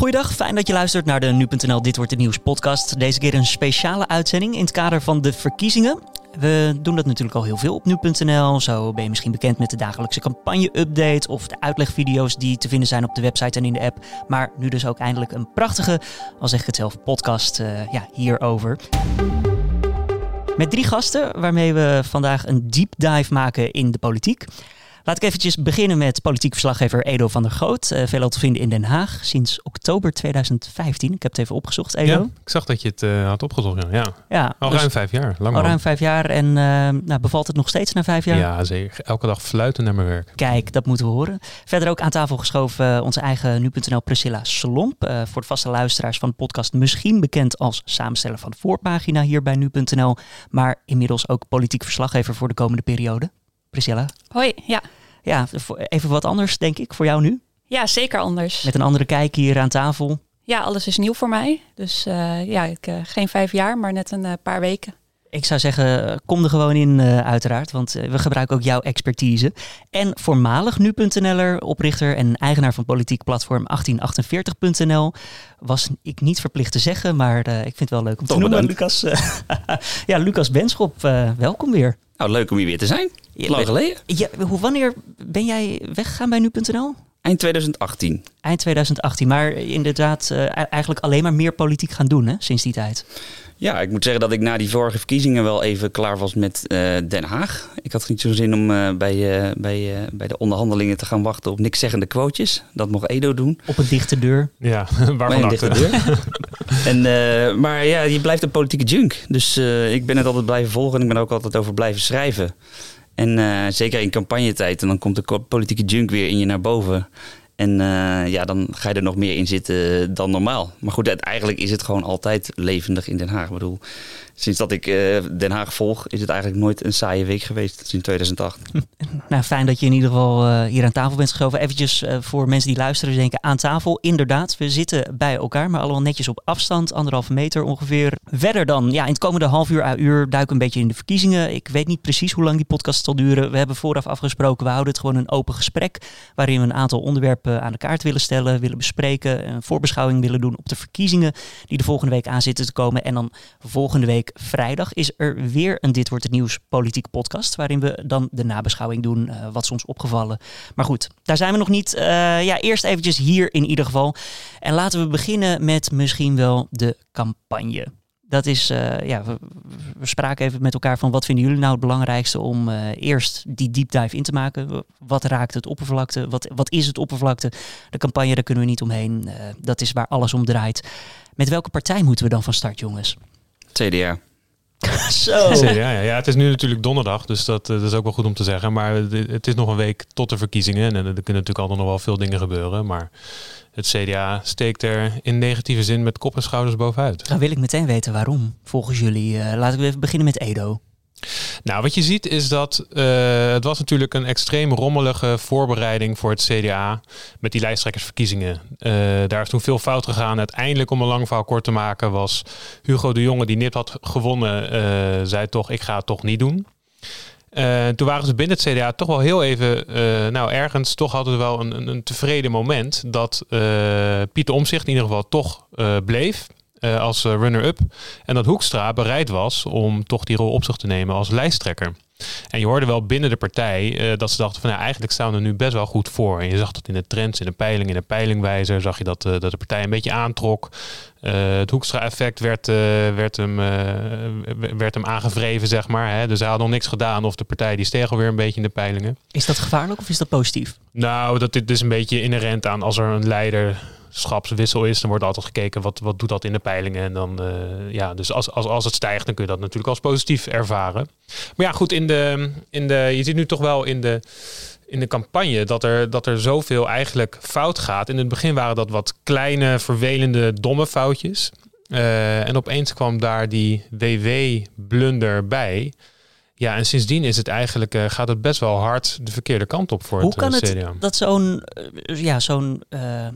Goeiedag, fijn dat je luistert naar de Nu.nl Dit Wordt Het Nieuws podcast. Deze keer een speciale uitzending in het kader van de verkiezingen. We doen dat natuurlijk al heel veel op Nu.nl. Zo ben je misschien bekend met de dagelijkse campagne-update of de uitlegvideo's die te vinden zijn op de website en in de app. Maar nu dus ook eindelijk een prachtige, al zeg ik het zelf, podcast uh, ja, hierover. Met drie gasten waarmee we vandaag een deep dive maken in de politiek. Laat ik eventjes beginnen met politiek verslaggever Edo van der Goot. Uh, veelal te vinden in Den Haag sinds oktober 2015. Ik heb het even opgezocht, Edo. Ja, ik zag dat je het uh, had opgezocht. Ja, ja al dus ruim vijf jaar. Lang al ruim vijf jaar. En uh, nou, bevalt het nog steeds na vijf jaar? Ja, zeker. Elke dag fluiten naar mijn werk. Kijk, dat moeten we horen. Verder ook aan tafel geschoven onze eigen nu.nl Priscilla Slomp. voor de vaste luisteraars van de podcast misschien bekend als samensteller van de voorpagina hier bij nu.nl. Maar inmiddels ook politiek verslaggever voor de komende periode. Priscilla. Hoi, ja. Ja, even wat anders denk ik voor jou nu. Ja, zeker anders. Met een andere kijk hier aan tafel. Ja, alles is nieuw voor mij. Dus uh, ja, ik, uh, geen vijf jaar, maar net een uh, paar weken. Ik zou zeggen, kom er gewoon in uiteraard, want we gebruiken ook jouw expertise. En voormalig nu.nl'er, oprichter en eigenaar van politiek platform 1848.nl, was ik niet verplicht te zeggen, maar ik vind het wel leuk om te Tom, noemen. Lucas, ja, Lucas Benschop, welkom weer. Nou, leuk om hier weer te zijn. Lang geleden. Ja, hoe, wanneer ben jij weggegaan bij nu.nl? Eind 2018. Eind 2018, maar inderdaad uh, eigenlijk alleen maar meer politiek gaan doen hè, sinds die tijd. Ja, ik moet zeggen dat ik na die vorige verkiezingen wel even klaar was met uh, Den Haag. Ik had niet zo'n zin om uh, bij, bij, bij de onderhandelingen te gaan wachten op niks zeggende quotejes. Dat mocht Edo doen. Op een dichte deur. Ja, waarvan een dichte deur. en, maar ja, je blijft een politieke junk. Dus ik ben het altijd blijven volgen en ik ben ook altijd over blijven schrijven. En uh, zeker in campagnetijd, en dan komt de politieke junk weer in je naar boven. En uh, ja, dan ga je er nog meer in zitten dan normaal. Maar goed, eigenlijk is het gewoon altijd levendig in Den Haag. Bedoel, sinds dat ik uh, Den Haag volg, is het eigenlijk nooit een saaie week geweest sinds 2008. Nou, fijn dat je in ieder geval uh, hier aan tafel bent geschoven. Eventjes voor mensen die luisteren, denken aan tafel. Inderdaad, we zitten bij elkaar, maar allemaal netjes op afstand, anderhalve meter ongeveer. Verder dan, ja, in het komende half uur, uur duiken een beetje in de verkiezingen. Ik weet niet precies hoe lang die podcast zal duren. We hebben vooraf afgesproken, we houden het gewoon een open gesprek, waarin we een aantal onderwerpen aan de kaart willen stellen, willen bespreken, een voorbeschouwing willen doen op de verkiezingen die de volgende week aan zitten te komen. En dan volgende week vrijdag is er weer een Dit Wordt Het Nieuws politiek podcast. Waarin we dan de nabeschouwing doen. Uh, wat ons opgevallen. Maar goed, daar zijn we nog niet. Uh, ja, eerst eventjes hier in ieder geval. En laten we beginnen met misschien wel de campagne. Dat is, uh, ja, we, spraken even met elkaar van wat vinden jullie nou het belangrijkste om eerst die deep dive in te maken. Wat raakt het oppervlakte? Wat, wat is het oppervlakte? De campagne, daar kunnen we niet omheen. Dat is waar alles om draait. Met welke partij moeten we dan van start, jongens? CDA. Zo. CDA, ja. ja, het is nu natuurlijk donderdag, dus dat, dat, is ook wel goed om te zeggen. Maar het is nog een week tot de verkiezingen. En er kunnen natuurlijk altijd nog wel veel dingen gebeuren. Maar het CDA steekt er in negatieve zin met kop en schouders bovenuit. Dan wil ik meteen weten waarom, volgens jullie. Uh, laten we even beginnen met Edo. Nou, wat je ziet is dat uh, het was natuurlijk een extreem rommelige voorbereiding voor het CDA met die lijsttrekkersverkiezingen. Uh, daar is toen veel fout gegaan. Uiteindelijk, om een lang verhaal kort te maken, was Hugo de Jonge, die nipt had gewonnen, uh, zei toch, ik ga het toch niet doen. Toen waren ze binnen het CDA toch wel heel even, nou ergens toch hadden we wel een, een, tevreden moment dat Pieter Omzicht in ieder geval toch bleef als runner-up. En dat Hoekstra bereid was om toch die rol op zich te nemen als lijsttrekker. En je hoorde wel binnen de partij uh, dat ze dachten van ja, eigenlijk staan we er nu best wel goed voor. En je zag dat in de trends, in de peiling, in de peilingwijzer, zag je dat, uh, dat de partij een beetje aantrok. Uh, het Hoekstra-effect werd, werd, hem, werd hem aangevreven, zeg maar. Hè? Dus hij had nog niks gedaan of de partij die steeg alweer een beetje in de peilingen. Is dat gevaarlijk of is dat positief? Nou, dat dit is een beetje inherent aan als er een leider schapswissel is, dan wordt altijd gekeken wat, wat doet dat in de peilingen. En dan, uh, ja, dus als, als, als het stijgt, dan kun je dat natuurlijk als positief ervaren. Maar ja, goed, in de, in de, je ziet nu toch wel in de, in de campagne dat er, dat er zoveel eigenlijk fout gaat. In het begin waren dat wat kleine, vervelende, domme foutjes. Uh, en opeens kwam daar die WW-blunder bij. Ja, en sindsdien is het eigenlijk, uh, gaat het best wel hard de verkeerde kant op voor Hoe het kan uh, het CDA. dat zo'n uh, ja, zo'n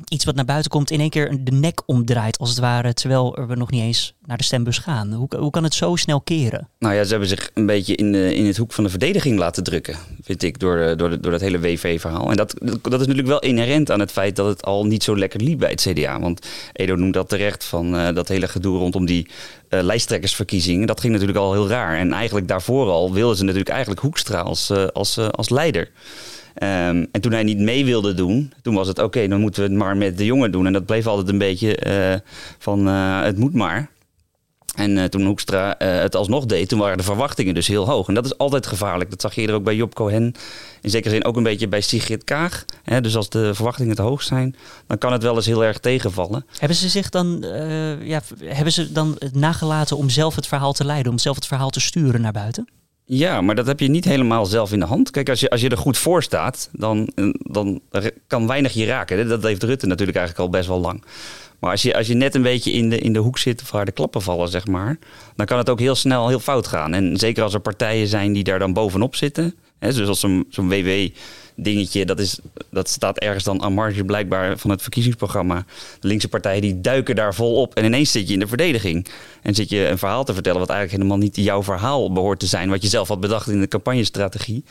iets wat naar buiten komt in één keer de nek omdraait als het ware, terwijl we nog niet eens naar de stembus gaan? Hoe, hoe kan het zo snel keren? Nou ja, ze hebben zich een beetje in, de, in het hoek van de verdediging laten drukken, vind ik, door, door, door dat hele WV-verhaal. En dat, dat is natuurlijk wel inherent aan het feit dat het al niet zo lekker liep bij het CDA. Want Edo noemt dat terecht van dat hele gedoe rondom die uh. Dat ging natuurlijk al heel raar. En eigenlijk daarvoor al wilden ze natuurlijk eigenlijk Hoekstra als, uh, als, uh, als leider. Um, en toen hij niet mee wilde doen, toen was het oké, dan moeten we het maar met de jongen doen. En dat bleef altijd een beetje van het moet maar. En uh, toen Hoekstra uh, het alsnog deed, toen waren de verwachtingen dus heel hoog. En dat is altijd gevaarlijk. Dat zag je eerder ook bij Job Cohen. In zekere zin ook een beetje bij Sigrid Kaag. Hè, dus als de verwachtingen te hoog zijn, dan kan het wel eens heel erg tegenvallen. Hebben ze zich dan, uh, ja, hebben ze dan het nagelaten om zelf het verhaal te leiden, om zelf het verhaal te sturen naar buiten? Ja, maar dat heb je niet helemaal zelf in de hand. Kijk, als je, als je er goed voor staat, dan, dan kan weinig je raken. Dat heeft Rutte natuurlijk eigenlijk al best wel lang. Maar als je, als je net een beetje in de, in de hoek zit waar de klappen vallen, zeg maar, dan kan het ook heel snel heel fout gaan. En zeker als er partijen zijn die daar dan bovenop zitten. Hè, dus als zo'n zo'n WW-dingetje, dat, is, dat staat ergens dan aan marge blijkbaar van het verkiezingsprogramma. De linkse partijen die duiken daar vol op en ineens zit je in de verdediging. En zit je een verhaal te vertellen wat eigenlijk helemaal niet jouw verhaal behoort te zijn. Wat je zelf had bedacht in de campagnestrategie.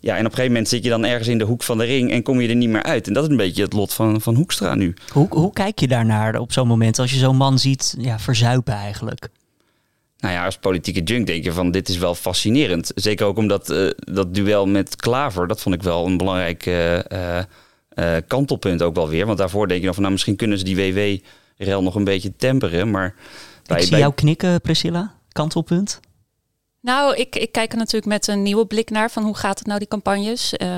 Ja, en op een gegeven moment zit je dan ergens in de hoek van de ring en kom je er niet meer uit. En dat is een beetje het lot van, van Hoekstra nu. Hoe, hoe kijk je daarnaar op zo'n moment als je zo'n man ziet ja, verzuipen eigenlijk? Nou ja, als politieke junk denk je van dit is wel fascinerend. Zeker ook omdat uh, dat duel met Klaver, dat vond ik wel een belangrijk uh, uh, kantelpunt ook wel weer. Want daarvoor denk je nog van nou misschien kunnen ze die WW-rel nog een beetje temperen. Maar bij, ik zie bij... jou knikken Priscilla, kantelpunt. Nou, ik, ik kijk er natuurlijk met een nieuwe blik naar van hoe gaat het nou die campagnes. Uh,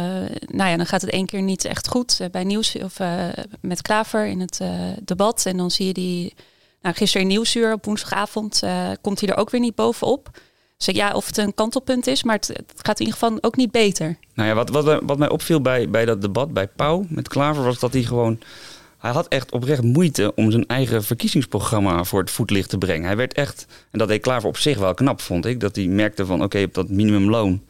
nou ja, dan gaat het één keer niet echt goed uh, bij nieuws of uh, met Klaver in het debat. En dan zie je die, nou gisteren in Nieuwsuur op woensdagavond komt hij er ook weer niet bovenop. Dus ja, of het een kantelpunt is, maar het, het, gaat in ieder geval ook niet beter. Nou ja, wat, wat, wat mij opviel bij, bij dat debat bij Pauw met Klaver was dat hij gewoon hij had echt oprecht moeite om zijn eigen verkiezingsprogramma voor het voetlicht te brengen. Hij werd echt, en dat deed Klaver op zich wel knap, vond ik, dat hij merkte van oké, op dat minimumloon,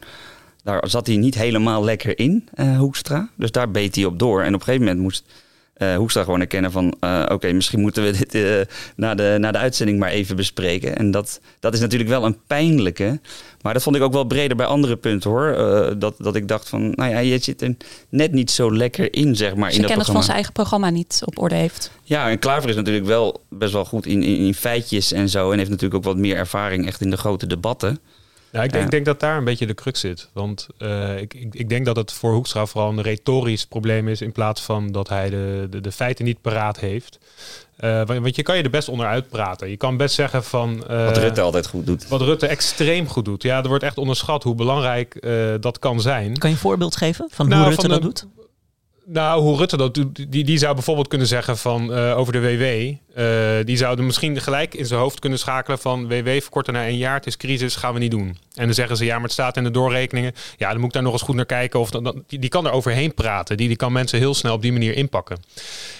daar zat hij niet helemaal lekker in, uh, Hoekstra. Dus daar beet hij op door. En op een gegeven moment moest uh, Hoekstra gewoon erkennen van... Uh, oké, okay, misschien moeten we dit uh, na, de, na de uitzending maar even bespreken. En dat, dat is natuurlijk wel een pijnlijke. Maar dat vond ik ook wel breder bij andere punten hoor. dat, dat ik dacht van, nou ja, je zit er net niet zo lekker in, zeg maar. Ze in dat kennis van zijn eigen programma niet op orde heeft. Ja, en Klaver is natuurlijk wel best wel goed in, in, in feitjes en zo. En heeft natuurlijk ook wat meer ervaring echt in de grote debatten. Ja, ik denk, ja. denk, dat daar een beetje de crux zit. Want uh, ik, ik, ik, denk dat het voor Hoekstra vooral een retorisch probleem is... in plaats van dat hij de, de, de feiten niet paraat heeft. Uh, want je kan je er best onderuit praten. Je kan best zeggen van... Uh, wat Rutte altijd goed doet. Wat Rutte extreem goed doet. Ja, er wordt echt onderschat hoe belangrijk dat kan zijn. Kan je een voorbeeld geven van nou, hoe Rutte van dat doet? Nou, hoe Rutte dat doet, die, die zou bijvoorbeeld kunnen zeggen van uh, over de WW. Uh, die zouden misschien gelijk in zijn hoofd kunnen schakelen van WW verkorten naar één jaar. Het is crisis, gaan we niet doen. En dan zeggen ze ja, maar het staat in de doorrekeningen. Ja, dan moet ik daar nog eens goed naar kijken. Of dan, die, die kan er overheen praten. Die, die kan mensen heel snel op die manier inpakken.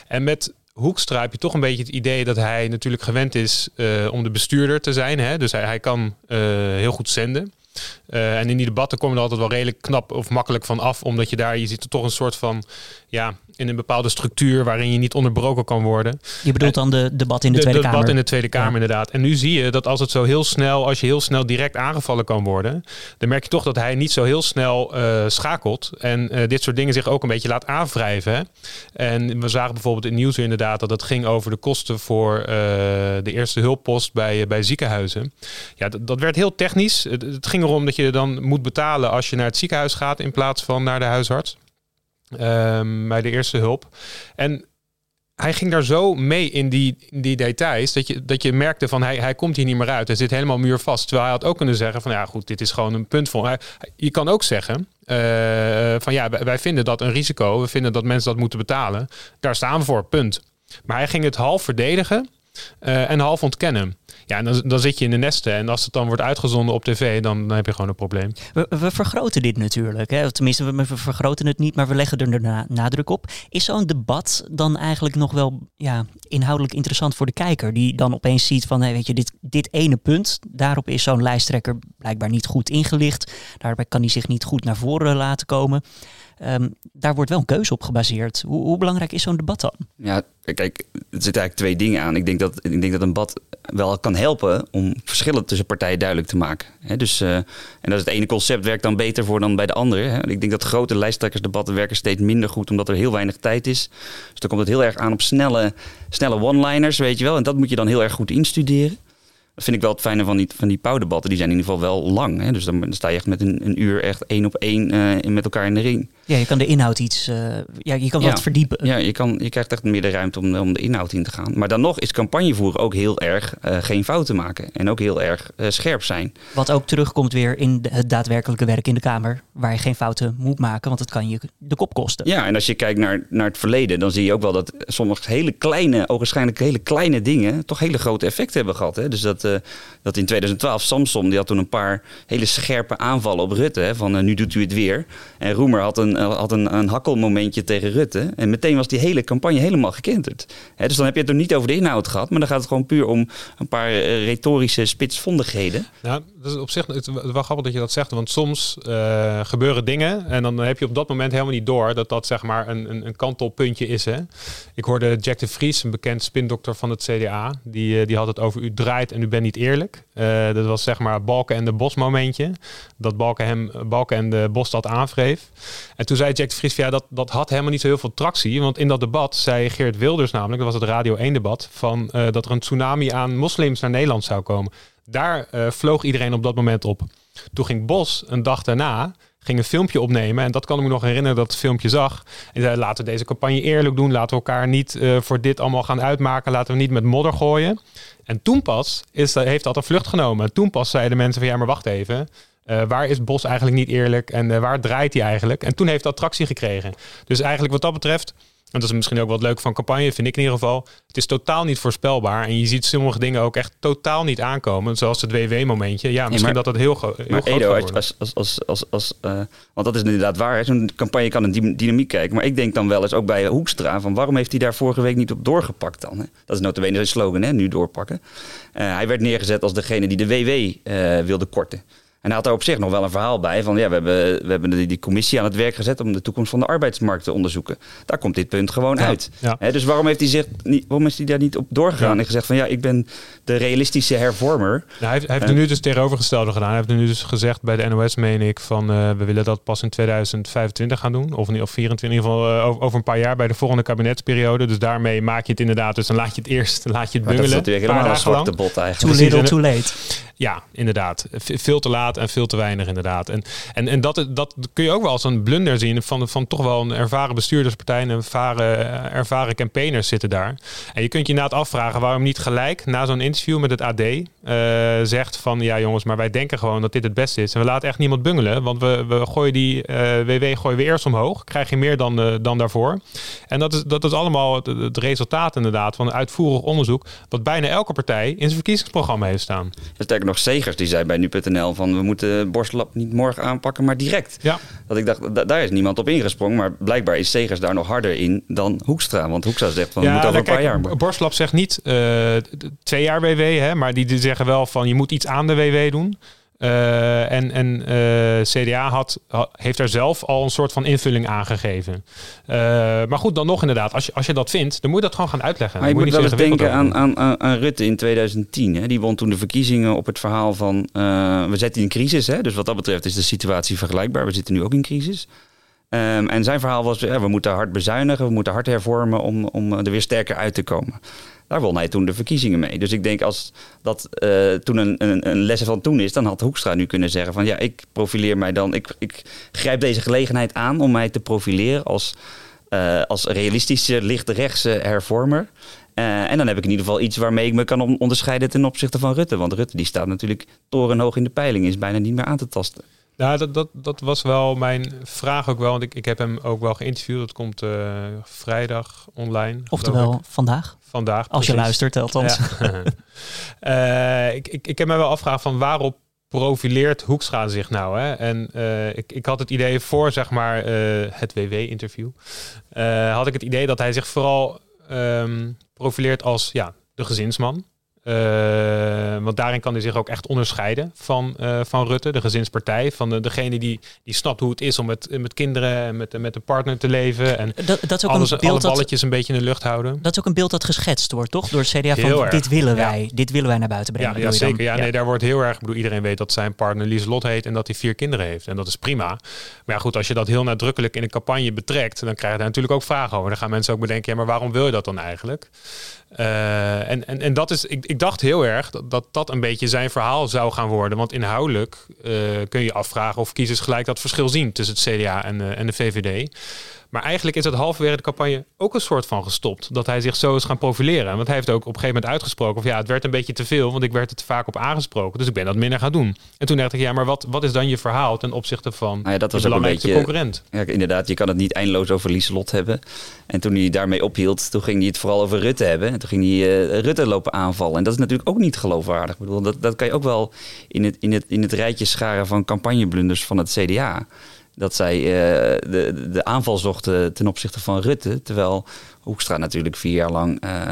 En met Hoekstra heb je toch een beetje het idee dat hij natuurlijk gewend is uh, om de bestuurder te zijn. Hè? Dus hij, hij kan heel goed zenden. Uh, en in die debatten kom je er altijd wel redelijk knap of makkelijk van af. Omdat je daar, je ziet er toch een soort van, ja, in een bepaalde structuur waarin je niet onderbroken kan worden. Je bedoelt dan de debat in de, de Tweede de Kamer? debat in de Tweede Kamer, ja. inderdaad. En nu zie je dat als het zo heel snel, als je heel snel direct aangevallen kan worden, dan merk je toch dat hij niet zo heel snel uh, schakelt. En uh, dit soort dingen zich ook een beetje laat aanwrijven. Hè? En we zagen bijvoorbeeld in nieuws inderdaad dat het ging over de kosten voor uh, de eerste hulppost bij, bij ziekenhuizen. Ja, dat, dat werd heel technisch. Het, het ging erom dat je dan moet betalen als je naar het ziekenhuis gaat in plaats van naar de huisarts. Um, bij de eerste hulp. En hij ging daar zo mee in die, die details dat je, dat je merkte van hij, hij komt hier niet meer uit. Hij zit helemaal muurvast. Terwijl hij had ook kunnen zeggen van ja goed, dit is gewoon een punt voor. Hij, je kan ook zeggen uh, van ja, wij vinden dat een risico. We vinden dat mensen dat moeten betalen. Daar staan we voor, punt. Maar hij ging het half verdedigen. En half ontkennen. Ja, dan, dan zit je in de nesten. En als het dan wordt uitgezonden op tv, dan, dan heb je gewoon een probleem. We, vergroten dit natuurlijk. Hè? Tenminste, we, we, vergroten het niet, maar we leggen er na, nadruk op. Is zo'n debat dan eigenlijk nog wel ja, inhoudelijk interessant voor de kijker? Die dan opeens ziet van, hey, weet je, dit, dit ene punt, daarop is zo'n lijsttrekker blijkbaar niet goed ingelicht. Daarbij kan hij zich niet goed naar voren laten komen. Ehm, daar wordt wel een keuze op gebaseerd. Hoe, hoe belangrijk is zo'n debat dan? Ja, kijk, er zitten eigenlijk twee dingen aan. Ik denk dat, ik denk dat een debat wel kan helpen om verschillen tussen partijen duidelijk te maken. dus, uh, en dat is het ene concept werkt dan beter voor dan bij de andere. Ik denk dat grote lijsttrekkersdebatten werken steeds minder goed omdat er heel weinig tijd is. Dus dan komt het heel erg aan op snelle, snelle one-liners, weet je wel. En dat moet je dan heel erg goed instuderen. Dat vind ik wel het fijne van die, van die pauwdebatten. Die zijn in ieder geval wel lang. Hè? Dus dan, sta je echt met een, een uur echt één op één uh, met elkaar in de ring. Ja, je kan de inhoud iets, uh, ja, je kan wat verdiepen. Ja, je, kan, je krijgt echt meer de ruimte om, om de inhoud in te gaan. Maar dan nog is campagnevoeren ook heel erg uh, geen fouten maken. En ook heel erg scherp zijn. Wat ook terugkomt weer in het daadwerkelijke werk in de Kamer. Waar je geen fouten moet maken, want het kan je de kop kosten. Ja, en als je kijkt naar, naar het verleden, dan zie je ook wel dat sommige hele kleine, ogenschijnlijk hele kleine dingen, toch hele grote effecten hebben gehad. Hè? Dus dat, dat in 2012 Samson, die had toen een paar hele scherpe aanvallen op Rutte. Hè, van nu doet u het weer. En Roemer had een eh, had een, een hakkelmomentje tegen Rutte. En meteen was die hele campagne helemaal gekenterd. dus dan heb je het er niet over de inhoud gehad, maar dan gaat het gewoon puur om een paar retorische spitsvondigheden. Ja, dat is op zich het wel grappig dat je dat zegt, want soms gebeuren dingen en dan heb je op dat moment helemaal niet door dat dat zeg maar een, een, een kantelpuntje is. Hè? Ik hoorde Jack de Vries, een bekend spindokter van het CDA, die, die had het over u draait en u bent niet eerlijk. dat was zeg maar Balken en de Bos momentje. Dat Balken, hem, Balken en de Bos dat aanwreef. En toen zei Jack de ja, dat, dat had helemaal niet zo heel veel tractie. Want in dat debat zei Geert Wilders namelijk, dat was het Radio 1 debat, van, uh, dat er een tsunami aan moslims naar Nederland zou komen. Daar uh, vloog iedereen op dat moment op. Toen ging Bos een dag daarna ging een filmpje opnemen. En dat kan ik me nog herinneren dat het filmpje zag. En laten we deze campagne eerlijk doen. Laten we elkaar niet uh, voor dit allemaal gaan uitmaken. Laten we niet met modder gooien. En toen pas is, heeft dat een vlucht genomen. En toen pas zeiden mensen van ja, maar wacht even. Uh, waar is Bos eigenlijk niet eerlijk en waar draait hij eigenlijk? En toen heeft dat tractie gekregen. Dus eigenlijk wat dat betreft, en dat is misschien ook wat leuk van campagne, vind ik in ieder geval. Het is totaal niet voorspelbaar. En je ziet sommige dingen ook echt totaal niet aankomen. Zoals het WW-momentje. Ja, misschien dat dat heel, heel maar groot Edo, als, als, als, als, als uh, Want dat is inderdaad waar. Zo'n campagne kan een dynamiek kijken. Maar ik denk dan wel eens ook bij Hoekstra... van waarom heeft hij daar vorige week niet op doorgepakt dan? Hè? Dat is notabene zijn slogan, hè? nu doorpakken. hij werd neergezet als degene die de WW wilde korten. En hij had daar op zich nog wel een verhaal bij van ja, we hebben, we hebben die, die, commissie aan het werk gezet om de toekomst van de arbeidsmarkt te onderzoeken. Daar komt dit punt gewoon uit. dus waarom heeft hij zich niet, waarom is hij daar niet op doorgegaan en gezegd van ja, ik ben de realistische hervormer. Nou, hij heeft, hij heeft er nu dus tegenovergestelde gedaan. Hij heeft er nu dus gezegd bij de NOS, meen ik, van uh, we willen dat pas in 2025 gaan doen. Of, of 24, in ieder geval uh, over, over, een paar jaar bij de volgende kabinetsperiode. Dus daarmee maak je het inderdaad. Dus dan laat je het eerst laat je het bungelen. Maar dat is natuurlijk helemaal een zwarte bot eigenlijk. Too little, too late. Ja, inderdaad. Veel te laat en veel te weinig inderdaad. En, en, en dat, dat kun je ook wel als een blunder zien van, van toch wel een ervaren bestuurderspartij en ervaren, ervaren campaigners zitten daar. En je kunt je inderdaad afvragen waarom niet gelijk na zo'n interview met het AD uh, zegt van ja jongens, maar wij denken gewoon dat dit het beste is. En we laten echt niemand bungelen, want we, we gooien die uh, eh, WW gooien we eerst omhoog. Krijg je meer dan, dan daarvoor. En dat is, dat is allemaal het, het, resultaat inderdaad van een uitvoerig onderzoek wat bijna elke partij in zijn verkiezingsprogramma heeft staan. Sterker nog, Segers die zei bij nu.nl van we moeten borstlap niet morgen aanpakken, maar direct. Ja. Dat ik dacht, daar is niemand op ingesprongen, maar blijkbaar is Segers daar nog harder in dan Hoekstra. Want Hoekstra zegt van we moeten over een paar jaar. Borstlap zegt niet twee jaar WW, hè, maar die, die zeggen wel van je moet iets aan de WW doen. Uh, en en uh, CDA had, heeft daar zelf al een soort van invulling aangegeven. Uh, maar goed, dan nog inderdaad, als je, als je dat vindt, dan moet je dat gewoon gaan uitleggen. Maar je moet, moet wel eens denken aan, aan, aan, Rutte in 2010. Hè. Die won toen de verkiezingen op het verhaal van we zitten in crisis. Hè. Dus wat dat betreft is de situatie vergelijkbaar. We zitten nu ook in crisis. Um, en zijn verhaal was, ja, we moeten hard bezuinigen, we moeten hard hervormen om, om er weer sterker uit te komen. Daar won hij toen de verkiezingen mee. Dus ik denk als dat uh, toen een, een, een van toen is, dan had Hoekstra nu kunnen zeggen van ja, ik profileer mij dan, ik, ik grijp deze gelegenheid aan om mij te profileren als, uh, als realistische, lichtrechtse hervormer. Uh, en dan heb ik in ieder geval iets waarmee ik me kan onderscheiden ten opzichte van Rutte. Want Rutte die staat natuurlijk torenhoog in de peiling, is bijna niet meer aan te tasten. Nou, dat, dat, dat was wel mijn vraag ook wel. Want ik, ik heb hem ook wel geïnterviewd. Dat komt uh, vrijdag online. Oftewel vandaag. Vandaag. Als je luistert, althans. Ja. uh, ik, ik, ik heb me wel afgevraagd van waarop profileert Hoekstra zich nou? Hè? En uh, ik, ik had het idee voor zeg maar het WW-interview, had ik het idee dat hij zich vooral um, profileert als ja, de gezinsman. Uh, want daarin kan hij zich ook echt onderscheiden van, uh, van Rutte, de gezinspartij. Van de, degene die, die snapt hoe het is om met, met kinderen en met, met een partner te leven. En dat, dat is ook alles, een beeld alle balletjes een beetje in de lucht houden. Dat is ook een beeld dat geschetst wordt, toch? Door het CDA van dit willen ja. wij, dit willen wij naar buiten brengen. Ja, zeker. dan? Ja, nee, daar wordt heel erg. Ik bedoel, iedereen weet dat zijn partner Lieselot heet en dat hij vier kinderen heeft. En dat is prima. Maar ja, goed, als je dat heel nadrukkelijk in een campagne betrekt, dan krijg je daar natuurlijk ook vragen over. Dan gaan mensen ook bedenken, ja, maar waarom wil je dat dan eigenlijk? Uh, en, en, en dat is, ik, ik dacht heel erg dat, dat een beetje zijn verhaal zou gaan worden. Want inhoudelijk uh, kun je afvragen of kiezers gelijk dat verschil zien tussen het CDA en, uh, en de VVD. Maar eigenlijk is het halverwege de campagne ook een soort van gestopt. Dat hij zich zo is gaan profileren. Want hij heeft ook op een gegeven moment uitgesproken. Of ja, het werd een beetje te veel. Want ik werd er te vaak op aangesproken. Dus ik ben dat minder gaan doen. En toen dacht ik, ja, maar wat, wat is dan je verhaal ten opzichte van nou ja, dat de was een belangrijkste beetje, concurrent? Ja, inderdaad, je kan het niet eindeloos over Lieselot hebben. En toen hij daarmee ophield, toen ging hij het vooral over Rutte hebben. En toen ging hij uh, Rutte lopen aanvallen. En dat is natuurlijk ook niet geloofwaardig. Ik bedoel, dat, dat kan je ook wel in het, in, het, in het rijtje scharen van campagneblunders van het CDA dat zij uh, de, de aanval zochten ten opzichte van Rutte. Terwijl Hoekstra natuurlijk vier jaar lang uh,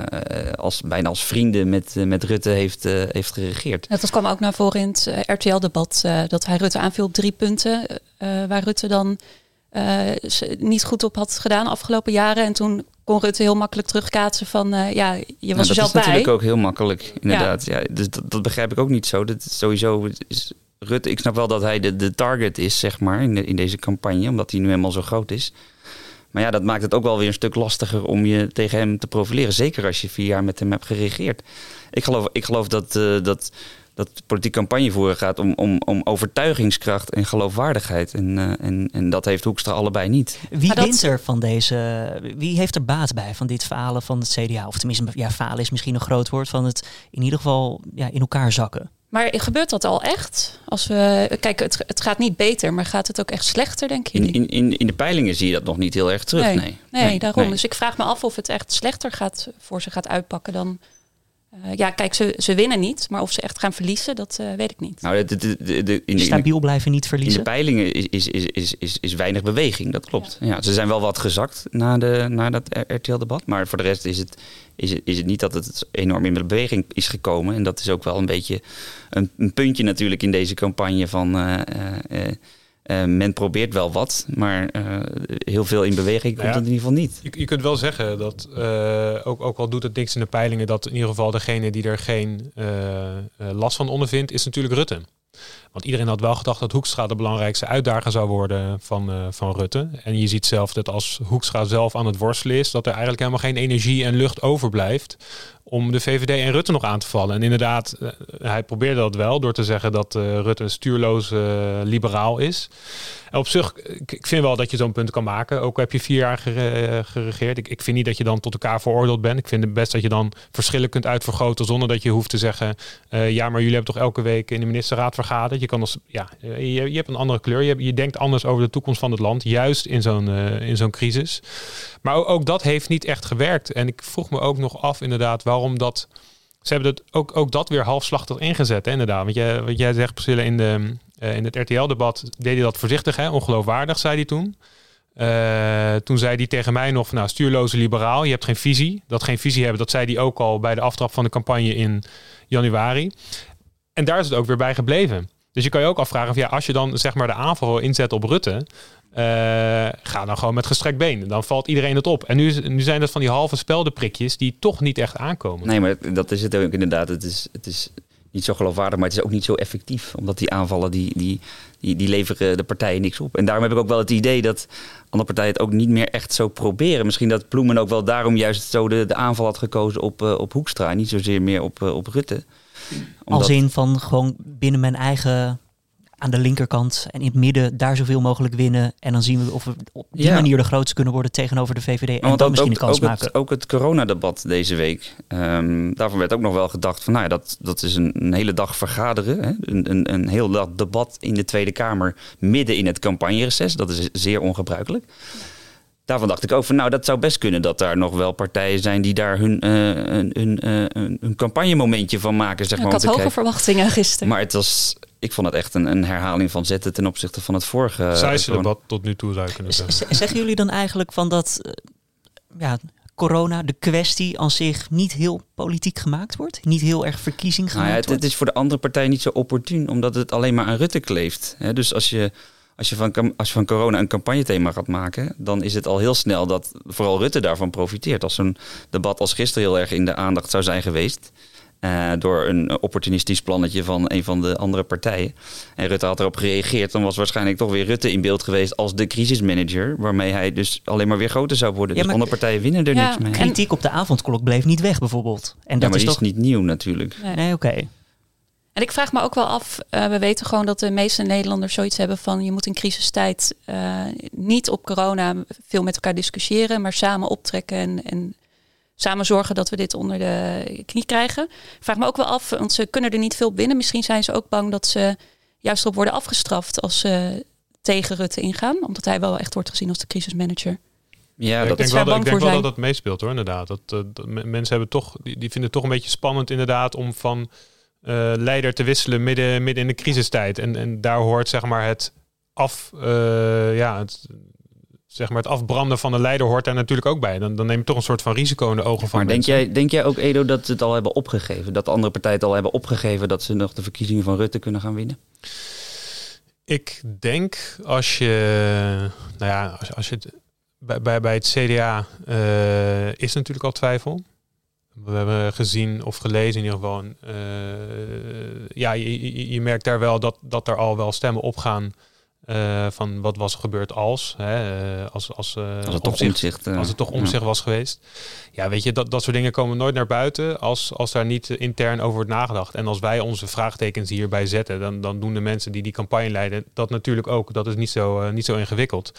als, bijna als vrienden met, uh, met Rutte heeft, heeft geregeerd. Dat kwam ook naar voren in het RTL-debat. dat hij Rutte aanviel op drie punten. waar Rutte dan niet goed op had gedaan afgelopen jaren. En toen kon Rutte heel makkelijk terugkaatsen van ja, je was nou, er zelf bij. Dat is natuurlijk ook heel makkelijk, inderdaad. Ja. ja dus dat, dat, begrijp ik ook niet zo. Dat sowieso is Rutte, ik snap wel dat hij de, de target is, zeg maar, in, de, in deze campagne, omdat hij nu helemaal zo groot is. Maar ja, dat maakt het ook wel weer een stuk lastiger om je tegen hem te profileren. Zeker als je vier jaar met hem hebt geregeerd. Ik geloof, ik geloof dat, uh, dat, dat politiek campagne voeren gaat om, om, om overtuigingskracht en geloofwaardigheid. En, uh, en, en dat heeft Hoekstra allebei niet. Wie wint er van deze, wie heeft er baat bij van dit falen van het CDA? Of tenminste, ja, falen is misschien een groot woord, van het in ieder geval ja, in elkaar zakken. Maar gebeurt dat al echt? Als we, kijk, het, het gaat niet beter, maar gaat het ook echt slechter, denk je? In, in, in, de peilingen zie je dat nog niet heel erg terug. Nee, nee. nee, nee daarom. Dus ik vraag me af of het echt slechter gaat voor ze gaat uitpakken dan. Uh, ja, kijk, ze, ze winnen niet, maar of ze echt gaan verliezen, dat uh, weet ik niet. Nou, de, de, de, de, in Stabiel blijven niet verliezen. In de peilingen is, is, is, is, is, is weinig beweging, dat klopt. Ja. ja. ze zijn wel wat gezakt na, de, na dat RTL-debat, maar voor de rest is het, is, het, is het niet dat het enorm in beweging is gekomen. En dat is ook wel een beetje een, een puntje natuurlijk in deze campagne van... Uh, uh, men probeert wel wat, maar uh, heel veel in beweging komt ja, het in ieder geval niet. Je, je kunt wel zeggen dat, uh, ook, ook al doet het niks in de peilingen, dat in ieder geval degene die er geen last van ondervindt, is natuurlijk Rutte. Want iedereen had wel gedacht dat Hoekstra de belangrijkste uitdager zou worden van, van Rutte. En je ziet zelf dat als Hoekstra zelf aan het worstelen is, dat er eigenlijk helemaal geen energie en lucht overblijft om de VVD en Rutte nog aan te vallen. En inderdaad, uh, hij probeerde dat wel door te zeggen dat uh, Rutte een stuurloze uh, liberaal is. Op zich, ik, vind wel dat je zo'n punt kan maken. Ook heb je vier jaar gere geregeerd. Ik, ik, vind niet dat je dan tot elkaar veroordeeld bent. Ik vind het best dat je dan verschillen kunt uitvergroten zonder dat je hoeft te zeggen... ja, maar jullie hebben toch elke week in de ministerraad vergaderd. Je, kan als, ja, je, je hebt een andere kleur. Je, je denkt anders over de toekomst van het land, juist in zo'n in zo'n crisis. Maar ook, dat heeft niet echt gewerkt. En ik vroeg me ook nog af inderdaad waarom dat... Ze hebben het ook, ook dat weer halfslachtig ingezet, hè, inderdaad. Want jij, wat jij zegt, Priscilla, in, de, uh, in het RTL-debat deed hij dat voorzichtig, hè, ongeloofwaardig, zei hij toen. Uh, toen zei hij tegen mij nog, nou, stuurloze liberaal, je hebt geen visie. Dat geen visie hebben, dat zei hij ook al bij de aftrap van de campagne in januari. En daar is het ook weer bij gebleven. Dus je kan je ook afvragen, of ja, als je dan zeg maar de aanval inzet op Rutte, uh, ga dan gewoon met gestrekt been. Dan valt iedereen het op. En nu, nu zijn dat van die halve speldenprikjes die toch niet echt aankomen. Nee, maar dat is het ook inderdaad. Het is, het is niet zo geloofwaardig, maar het is ook niet zo effectief. Omdat die aanvallen, die, die, die, die leveren de partijen niks op. En daarom heb ik ook wel het idee dat andere partijen het ook niet meer echt zo proberen. Misschien dat Ploemen ook wel daarom juist zo de, de aanval had gekozen op, uh, op Hoekstra. Niet zozeer meer op, uh, op Rutte. Omdat... Als in van gewoon binnen mijn eigen aan de linkerkant en in het midden daar zoveel mogelijk winnen. En dan zien we of we op die manier de grootste kunnen worden tegenover de VVD. En dan misschien ook, een kans ook maken. Het, ook het coronadebat deze week. Um, daarvan werd ook nog wel gedacht van nou ja, dat, dat is een, een hele dag vergaderen. Hè? Een, een, een heel dag debat in de Tweede Kamer midden in het campagnereces. Dat is zeer ongebruikelijk daarvan dacht ik ook van nou, dat zou best kunnen dat daar nog wel partijen zijn die daar hun, uh, hun, uh, hun campagnemomentje van maken. Zeg ja, maar, ik had hoge verwachtingen gisteren. Maar het was, ik vond het echt een, een herhaling van zetten ten opzichte van het vorige. Zij debat tot nu toe zou kunnen zeggen. Zeggen jullie dan eigenlijk van dat ja, corona, de kwestie aan zich, niet heel politiek gemaakt wordt? Niet heel erg verkiezing gemaakt nou ja, het, wordt? Het is voor de andere partij niet zo opportun, omdat het alleen maar aan Rutte kleeft. dus als je als je, van, als je van corona een campagnethema gaat maken, dan is het al heel snel dat vooral Rutte daarvan profiteert. Als zo'n debat als gisteren heel erg in de aandacht zou zijn geweest. Uh, door een opportunistisch plannetje van een van de andere partijen. En Rutte had erop gereageerd. Dan was waarschijnlijk toch weer Rutte in beeld geweest als de crisismanager. Waarmee hij dus alleen maar weer groter zou worden. Ja, dus andere partijen winnen er ja, niks mee. Kritiek op de avondklok bleef niet weg bijvoorbeeld. En dat ja, maar is die toch is niet nieuw natuurlijk. Nee, nee oké. Okay. En ik vraag me ook wel af, uh, we weten gewoon dat de meeste Nederlanders zoiets hebben van je moet in crisistijd uh, niet op corona veel met elkaar discussiëren, maar samen optrekken en, en, samen zorgen dat we dit onder de knie krijgen. Ik vraag me ook wel af, want ze kunnen er niet veel binnen. Misschien zijn ze ook bang dat ze juist erop worden afgestraft als ze tegen Rutte ingaan, omdat hij wel echt wordt gezien als de crisismanager. Ja, dat ik denk, wel, dat, ik denk wel dat dat meespeelt hoor, inderdaad. Dat, dat mensen hebben toch, die, die vinden het toch een beetje spannend inderdaad om van uh, leider te wisselen midden, midden in de crisistijd. En, en daar hoort zeg maar het af, uh, ja, het, zeg maar het afbranden van de leider hoort daar natuurlijk ook bij. Dan, dan neem je toch een soort van risico in de ogen van Maar denk jij, denk jij ook, Edo, dat ze het al hebben opgegeven? Dat de andere partijen het al hebben opgegeven dat ze nog de verkiezingen van Rutte kunnen gaan winnen? Ik denk als je, nou ja, als, als je het, bij, bij, bij het CDA uh, is natuurlijk al twijfel. We hebben gezien of gelezen in ieder geval. Uh, ja, je, je, je, merkt daar wel dat, dat er al wel stemmen opgaan. Uh, van wat was er gebeurd als, hè, uh, als, als, als het toch omzicht, als het toch omzicht ja. was geweest. Ja, weet je, dat, dat soort dingen komen nooit naar buiten als, als daar niet intern over wordt nagedacht. En als wij onze vraagtekens hierbij zetten, dan, dan doen de mensen die die campagne leiden dat natuurlijk ook. Dat is niet zo, niet zo ingewikkeld.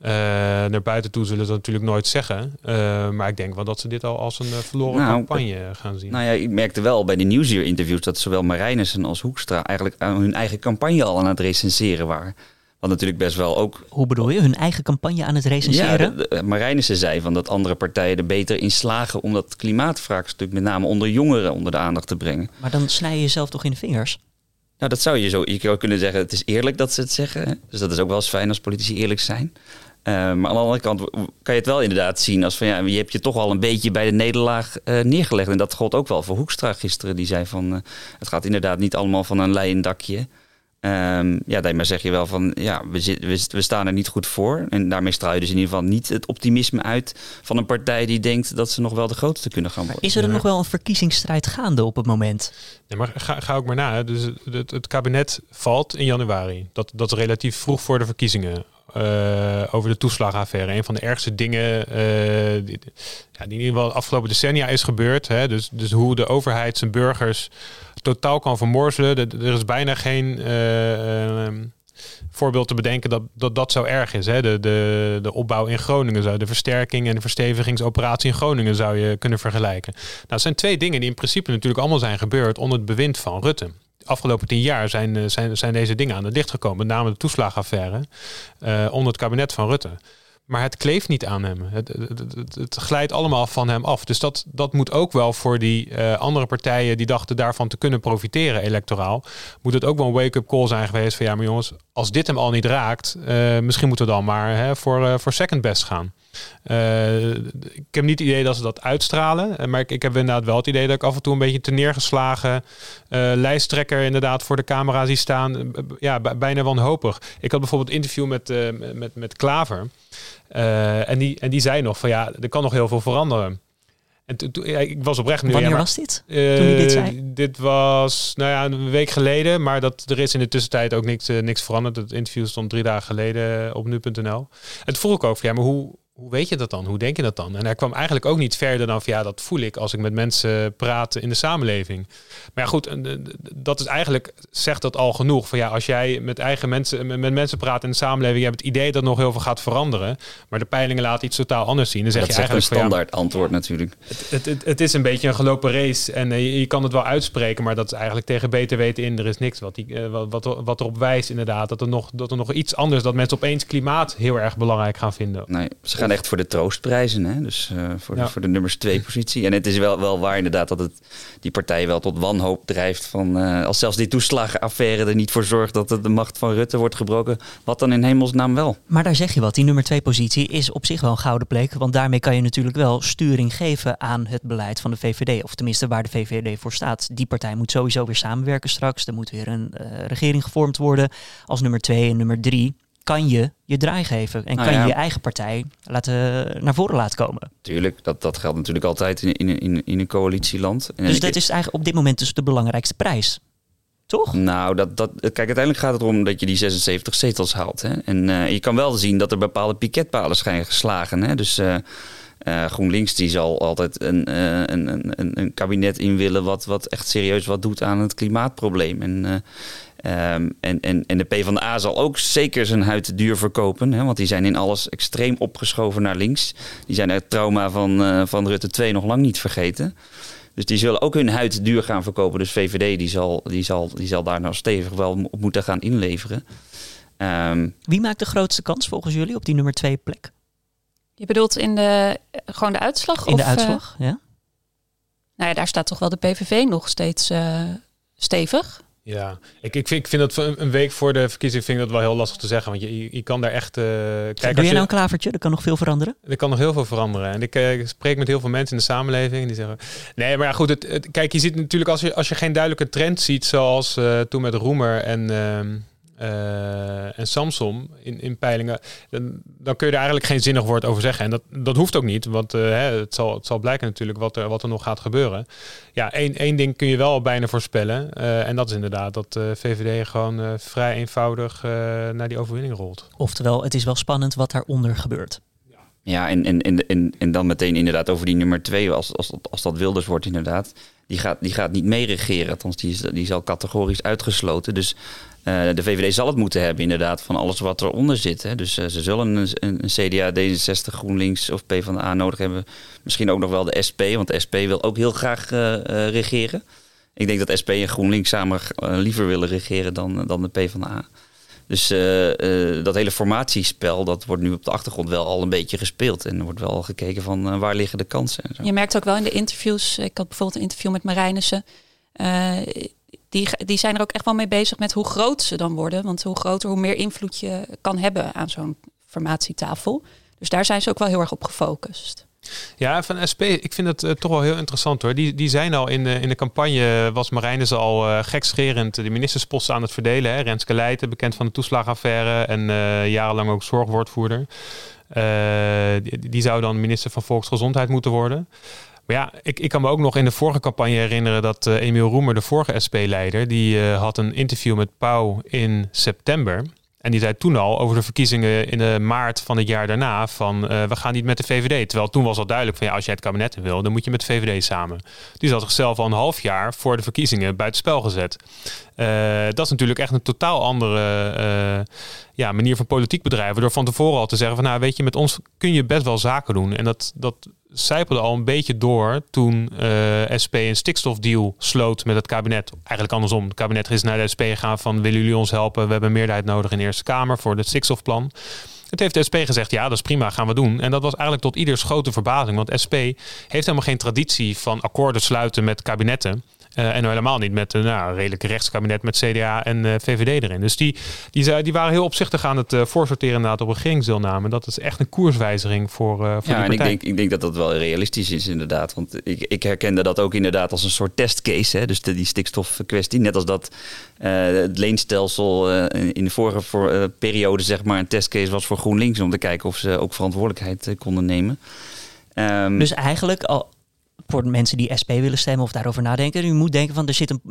Uh, naar buiten toe zullen ze dat natuurlijk nooit zeggen. Uh, maar ik denk wel dat ze dit al als een verloren nou, campagne gaan zien. Nou ja, ik merkte wel bij de Nieuwsuur-interviews dat zowel Marijnissen als Hoekstra eigenlijk aan hun eigen campagne al aan het recenseren waren. Wat natuurlijk best wel ook. Hoe bedoel je? Hun eigen campagne aan het recenseren? Ja, Marijnissen zei van dat andere partijen er beter in slagen om dat klimaatvraagstuk met name onder jongeren onder de aandacht te brengen. Maar dan snij je jezelf toch in de vingers? Nou, dat zou je zo. Je zou kunnen zeggen, het is eerlijk dat ze het zeggen. Hè? Dus dat is ook wel eens fijn als politici eerlijk zijn. Uh, maar aan de andere kant kan je het wel inderdaad zien als van ja, je hebt je toch al een beetje bij de nederlaag uh, neergelegd. En dat gold ook wel voor Hoekstra gisteren. Die zei van uh, het gaat inderdaad niet allemaal van een leien dakje. Um, ja, daarmee zeg je wel van ja, we, zit, we, we, staan er niet goed voor. En daarmee straal je dus in ieder geval niet het optimisme uit van een partij die denkt dat ze nog wel de grootste kunnen gaan worden. Is er, er nog wel een verkiezingsstrijd gaande op het moment? Nee, maar ga, ga ook maar na. Hè. Dus het, het, kabinet valt in januari. Dat, dat is relatief vroeg voor de verkiezingen. Uh, over de toeslagenaffaire. Een van de ergste dingen uh, die, ja, die in ieder geval de afgelopen decennia is gebeurd. Hè? Dus, dus hoe de overheid zijn burgers totaal kan vermorzelen. Er is bijna geen uh, voorbeeld te bedenken dat, dat dat zo erg is. Hè? De, de, de opbouw in Groningen, zou, de versterking en de verstevigingsoperatie in Groningen zou je kunnen vergelijken. Nou, dat zijn twee dingen die in principe natuurlijk allemaal zijn gebeurd onder het bewind van Rutte afgelopen tien jaar zijn, zijn, zijn deze dingen aan het licht gekomen. Met name de toeslagenaffaire uh, onder het kabinet van Rutte. Maar het kleeft niet aan hem. Het, het, het, glijdt allemaal van hem af. Dus dat, dat moet ook wel voor die uh, andere partijen die dachten daarvan te kunnen profiteren electoraal. Moet het ook wel een wake-up call zijn geweest van ja, maar jongens, als dit hem al niet raakt, uh, misschien moeten we dan maar hè, voor, uh, voor second best gaan. Uh, ik heb niet het idee dat ze dat uitstralen. Maar ik, ik heb inderdaad wel het idee dat ik af en toe een beetje te neergeslagen uh, lijsttrekker inderdaad voor de camera zie staan. Ja, bijna wanhopig. Ik had bijvoorbeeld een interview met, uh, met, met Klaver. en, die, en die zei nog van ja, er kan nog heel veel veranderen. En to, to, ja, ik was oprecht... Wanneer ja, maar, was dit? Toen je dit zei? Dit was nou ja, een week geleden. Maar dat, er is in de tussentijd ook niks, niks veranderd. Het interview stond drie dagen geleden op nu.nl. En toen vroeg ik ook van ja, maar hoe hoe weet je dat dan? Hoe denk je dat dan? En hij kwam eigenlijk ook niet verder dan van ja, dat voel ik als ik met mensen praat in de samenleving. Maar ja, goed, dat is eigenlijk, zegt dat al genoeg. Van ja, als jij met eigen mensen, met mensen praat in de samenleving, je hebt het idee dat nog heel veel gaat veranderen. Maar de peilingen laten iets totaal anders zien. Dan zeg dat je eigenlijk een standaard antwoord natuurlijk. Het, het, het, is een beetje een gelopen race en uh, je, kan het wel uitspreken, maar dat is eigenlijk tegen beter weten in. Er is niks wat, die, uh, wat, wat, wat erop wijst inderdaad dat er, nog, dat er nog iets anders, dat mensen opeens klimaat heel erg belangrijk gaan vinden. Nee, gaan echt voor de troostprijzen. Hè? Dus uh, voor, de, voor de nummers twee positie. En het is wel, wel waar inderdaad dat het die partij wel tot wanhoop drijft. Van, uh, als zelfs die toeslagenaffaire er niet voor zorgt dat de macht van Rutte wordt gebroken. Wat dan in hemelsnaam wel? Maar daar zeg je wat. Die nummer twee positie is op zich wel een gouden plek. Want daarmee kan je natuurlijk wel sturing geven aan het beleid van de VVD. Of tenminste waar de VVD voor staat. Die partij moet sowieso weer samenwerken straks. Er moet weer een uh, regering gevormd worden. Als nummer twee en nummer drie kan je je draai geven. En Nou kan je ja. je eigen partij laten, naar voren laten komen. Tuurlijk, dat, dat geldt natuurlijk altijd in, in, in, in een coalitieland. En Dus dat is eigenlijk op dit moment dus de belangrijkste prijs. Toch? Nou, dat, dat, kijk, uiteindelijk gaat het erom dat je die 76 zetels haalt. Hè? En eh, je kan wel zien dat er bepaalde piketpalen zijn geslagen. Hè? Dus eh, eh, GroenLinks die zal altijd een, eh, een, een, een, een kabinet in willen wat, wat echt serieus wat doet aan het klimaatprobleem. En, eh, ehm, en, en, en de PvdA zal ook zeker zijn huid duur verkopen. Hè? Want die zijn in alles extreem opgeschoven naar links. Die zijn het trauma van, van Rutte 2 nog lang niet vergeten. Dus die zullen ook hun huid duur gaan verkopen. Dus VVD die zal, die zal, die zal daar nou stevig wel op moeten gaan inleveren. Ehm, Wie maakt de grootste kans volgens jullie op die nummer twee plek? Je bedoelt in de, gewoon de uitslag? In de of, eh, uitslag? ja? nou ja, daar staat toch wel de PVV nog steeds eh, stevig. Ja, ik, ik, vind, ik vind dat voor een, week voor de verkiezing vind ik dat wel heel lastig te zeggen. Want je, je, kan daar echt... eh kijk, Doe je, nou een klavertje? Er kan nog veel veranderen. er kan nog heel veel veranderen. En ik, ik spreek met heel veel mensen in de samenleving. En die zeggen... Nee, maar ja, goed. Het, het- kijk, je ziet natuurlijk als je, als je geen duidelijke trend ziet... zoals eh, toen met Roemer en... eh, en Samsung in, in peilingen, dan, dan kun je er eigenlijk geen zinnig woord over zeggen. En dat, dat hoeft ook niet, want eh, hè, het, zal, het zal blijken natuurlijk wat er, wat er nog gaat gebeuren. Ja, één, één ding kun je wel bijna voorspellen. eh, en dat is inderdaad dat de VVD gewoon eh, vrij eenvoudig eh, naar die overwinning rolt. Oftewel, het is wel spannend wat daaronder gebeurt. ja, en, en, en, en, en dan meteen inderdaad over die nummer twee, als, als, dat- als dat Wilders wordt inderdaad. Die gaat, die gaat niet meeregeren, althans die is, die is al categorisch uitgesloten. Dus de VVD zal het moeten hebben inderdaad van alles wat eronder zit. Hè. Dus eh, ze zullen een, CDA, D66, GroenLinks of PvdA nodig hebben. Misschien ook nog wel de SP, want de SP wil ook heel graag eh, eh, regeren. Ik denk dat SP en GroenLinks samen eh, liever willen regeren dan, dan de PvdA. Dus eh, eh, dat hele formatiespel, dat wordt nu op de achtergrond wel al een beetje gespeeld. En er wordt wel gekeken van eh, waar liggen de kansen. En zo. Je merkt ook wel in de interviews. Ik had bijvoorbeeld een interview met Marijnissen. Eh, die, die zijn er ook echt wel mee bezig met hoe groot ze dan worden. Want hoe groter, hoe meer invloed je kan hebben aan zo'n formatietafel. Dus daar zijn ze ook wel heel erg op gefocust. Ja, van SP, ik vind het eh, toch wel heel interessant hoor. Die, die zijn al in de, in de campagne, was Marijnus al eh gekscherend de ministersposten aan het verdelen. Hè? Renske Leijten, bekend van de toeslagenaffaire en eh, jarenlang ook zorgwoordvoerder. Eh, die zou dan minister van Volksgezondheid moeten worden. Maar ja, ik, ik kan me ook nog in de vorige campagne herinneren dat eh, Emiel Roemer, de vorige SP-leider, die eh, had een interview met Pauw in september. En die zei toen al over de verkiezingen in de maart van het jaar daarna van eh, we gaan niet met de VVD. Terwijl toen was al duidelijk van ja, als jij het kabinet in wil, dan moet je met de VVD samen. Die had zichzelf al een half jaar voor de verkiezingen buitenspel gezet. Dat is natuurlijk echt een totaal andere ja, manier van politiek bedrijven. Door van tevoren al te zeggen van nou weet je, met ons kun je best wel zaken doen. En dat, dat zijpelde al een beetje door toen eh, SP een stikstofdeal sloot met het kabinet. Eigenlijk andersom. Het kabinet is naar de SP gegaan van willen jullie ons helpen? We hebben meerderheid nodig in de Eerste Kamer voor het stikstofplan. Het heeft de SP gezegd, ja, dat is prima, gaan we doen. En dat was eigenlijk tot ieders grote verbazing. Want SP heeft helemaal geen traditie van akkoorden sluiten met kabinetten. Eh, en helemaal niet met een nou, redelijk rechtskabinet met CDA en eh, VVD erin. Dus die, die, zei- die waren heel opzichtig aan het eh, voorsorteren inderdaad op regeringsdeelname. Dat is echt een koerswijziging voor, eh voor Ja, die en ik partij. denk, ik denk dat dat wel realistisch is inderdaad. Want ik, ik herkende dat ook inderdaad als een soort testcase. Hè? Dus de, die stikstofkwestie. Net als dat eh, het leenstelsel eh, in de vorige voor, eh, periode zeg maar een testcase was voor GroenLinks. Om te kijken of ze ook verantwoordelijkheid konden nemen. Ehm, Dus eigenlijk al voor de mensen die SP willen stemmen of daarover nadenken, u moet denken van er zit een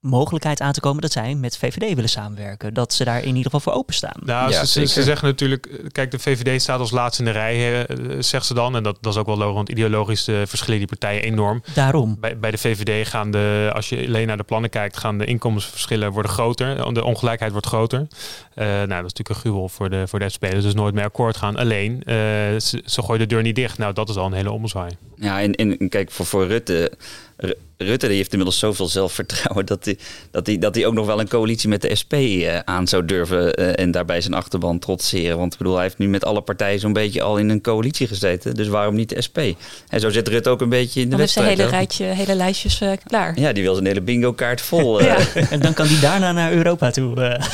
mogelijkheid aan te komen dat zij met VVD willen samenwerken. Dat ze daar in ieder geval voor openstaan. Nou, Ja, ze, zeggen natuurlijk, eh, kijk, de VVD staat als laatste in de rij, eh, zegt ze dan. En dat, dat is ook wel logisch, want ideologisch eh, verschillen die partijen enorm. Daarom. Bij, bij de VVD gaan de, als je alleen naar de plannen kijkt, gaan de inkomensverschillen worden groter. De ongelijkheid wordt groter. Eh, nou, dat is natuurlijk een gruwel voor de, voor de spelers. Dus nooit meer akkoord gaan. Alleen, eh, ze, ze gooien de deur niet dicht. Nou, dat is al een hele ommezwaai. Ja, en, en kijk, voor, voor Rutte, Ru- Rutte die heeft inmiddels zoveel zelfvertrouwen dat hij dat die, dat die ook nog wel een coalitie met de SP eh, aan zou durven eh, en daarbij zijn achterban trotseren. Want ik bedoel, hij heeft nu met alle partijen zo'n beetje al in een coalitie gezeten. Dus waarom niet de SP? En zo zit Rutte ook een beetje in de Dan heeft ze een wedstrijd. hele, rijtje, hele lijstjes eh, klaar. Ja, die wil zijn hele bingo kaart vol. eh. Ja. En dan kan die daarna naar Europa toe. eh.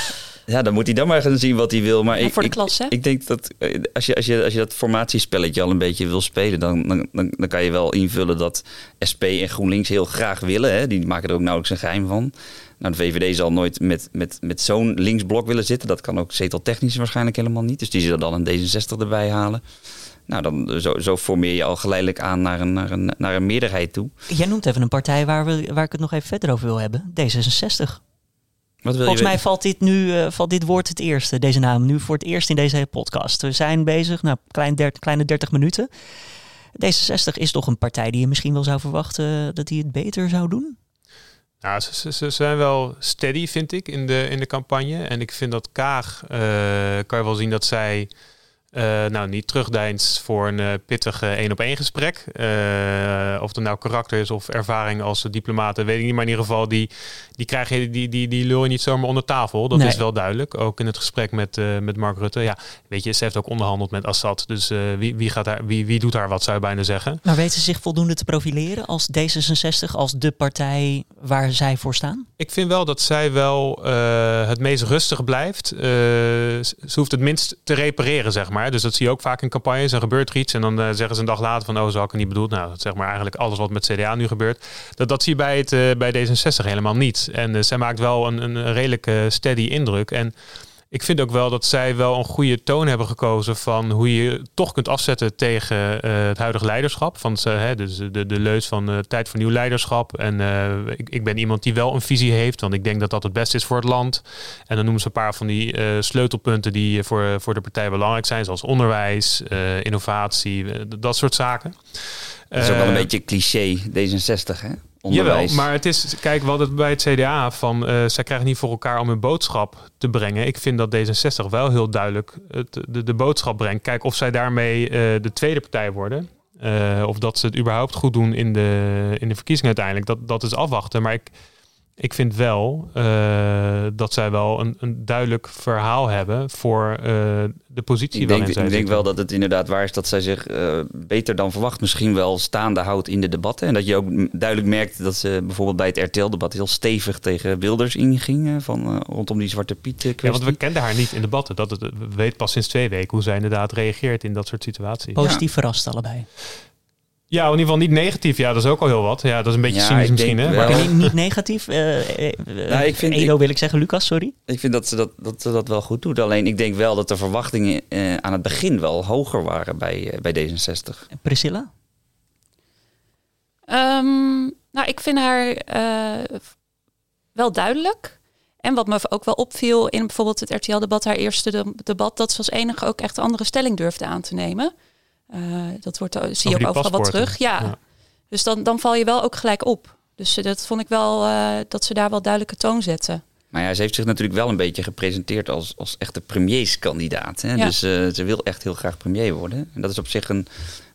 Ja, dan moet hij dan maar gaan zien wat hij wil. Maar Ja, ik, voor de ik, klas, hè? ik denk dat eh, als je, als, je, als je dat formatiespelletje al een beetje wil spelen, dan, dan, dan, dan kan je wel invullen dat SP en GroenLinks heel graag willen. Hè? Die maken er ook nauwelijks een geheim van. Nou, de VVD zal nooit met, met, met zo'n linksblok willen zitten. Dat kan ook zeteltechnisch waarschijnlijk helemaal niet. Dus die zullen dan een D66 erbij halen. Nou, dan, zo, zo formeer je al geleidelijk aan naar een, naar een, naar een meerderheid toe. Jij noemt even een partij waar, we, waar ik het nog even verder over wil hebben. D66. Wat wil Volgens je mij valt dit nu eh, valt dit woord het eerste, deze naam, nu voor het eerst in deze hele podcast. We zijn bezig, nou, klein der- kleine 30 minuten. D66 is toch een partij die je misschien wel zou verwachten dat die het beter zou doen? Nou, ze, ze, ze zijn wel steady, vind ik, in de, in de campagne. En ik vind dat Kaag, eh, kan je wel zien dat zij eh, nou, niet terugdeinst voor een eh, pittig één op één gesprek. Eh, of het nou karakter is of ervaring als diplomaat, weet ik niet. Maar in ieder geval, die, die, krijg je, die, die, die lul je niet zomaar onder tafel. Dat Nee. is wel duidelijk. Ook in het gesprek met, met Mark Rutte. Ja, weet je, ze heeft ook onderhandeld met Assad. Dus wie, wie, gaat daar, wie, wie doet daar wat, zou je bijna zeggen. Maar weten ze zich voldoende te profileren als D66, als de partij waar zij voor staan? Ik vind wel dat zij wel het meest rustig blijft. Ze hoeft het minst te repareren, zeg maar. Dus dat zie je ook vaak in campagnes. Er gebeurt er iets en dan eh, zeggen ze een dag later van... oh, zo had ik het niet bedoeld. Nou, zeg maar eigenlijk alles wat met CDA nu gebeurt. Dat, dat zie je bij, het, eh, bij D66 helemaal niet. En eh, zij maakt wel een, een redelijke steady indruk. En ik vind ook wel dat zij wel een goede toon hebben gekozen van hoe je toch kunt afzetten tegen eh, het huidige leiderschap. Van hè, dus de, de leus van tijd voor nieuw leiderschap. En eh, ik, ik ben iemand die wel een visie heeft, want ik denk dat dat het beste is voor het land. En dan noemen ze een paar van die eh, sleutelpunten die voor, voor de partij belangrijk zijn, zoals onderwijs, innovatie, dat soort zaken. Dat is ook wel een beetje cliché D66, hè? Onderwijs. Jawel, maar het is, kijk, hadden het bij het CDA van, eh zij krijgen niet voor elkaar om hun boodschap te brengen. Ik vind dat D66 wel heel duidelijk het, de, de boodschap brengt. Kijk of zij daarmee eh, de tweede partij worden. eh, of dat ze het überhaupt goed doen in de, in de verkiezingen uiteindelijk. Dat, dat is afwachten. Maar ik, ik vind wel eh, dat zij wel een, een duidelijk verhaal hebben voor eh, de positie Ik denk, waarin zij ik denk wel dat het inderdaad waar is dat zij zich eh, beter dan verwacht misschien wel staande houdt in de debatten. En dat je ook duidelijk merkt dat ze bijvoorbeeld bij het RTL-debat heel stevig tegen Wilders inging. eh, van, eh, rondom die Zwarte Piet eh, Ja, kwestie. want we kenden haar niet in debatten. Dat het, we weten pas sinds twee weken hoe zij inderdaad reageert in dat soort situaties. Positief verrast allebei. Ja, in ieder geval niet negatief. Ja, dat is ook al heel wat. Ja, dat is een beetje Ja, cynisch misschien, hè? Maar, niet, niet negatief. eh eh, eh, Nou, ik vind- Edo wil ik zeggen, Lucas, sorry. Ik vind dat ze dat, dat, ze dat wel goed doet. Alleen ik denk wel dat de verwachtingen eh, aan het begin wel hoger waren bij, eh, bij D66. Priscilla? Ehm, nou, ik vind haar eh, wel duidelijk. En wat me ook wel opviel in bijvoorbeeld het RTL-debat, haar eerste de- debat, dat ze als enige ook echt een andere stelling durfde aan te nemen. Eh, dat wordt, zie je ook overal wat terug. Ja. Ja. Dus dan, dan val je wel ook gelijk op. Dus eh, dat vond ik wel, eh, dat ze daar wel duidelijke toon zetten. Maar ja, ze heeft zich natuurlijk wel een beetje gepresenteerd als, als echte premierskandidaat. Hè? Ja. Dus eh, ze wil echt heel graag premier worden. En dat is op zich een,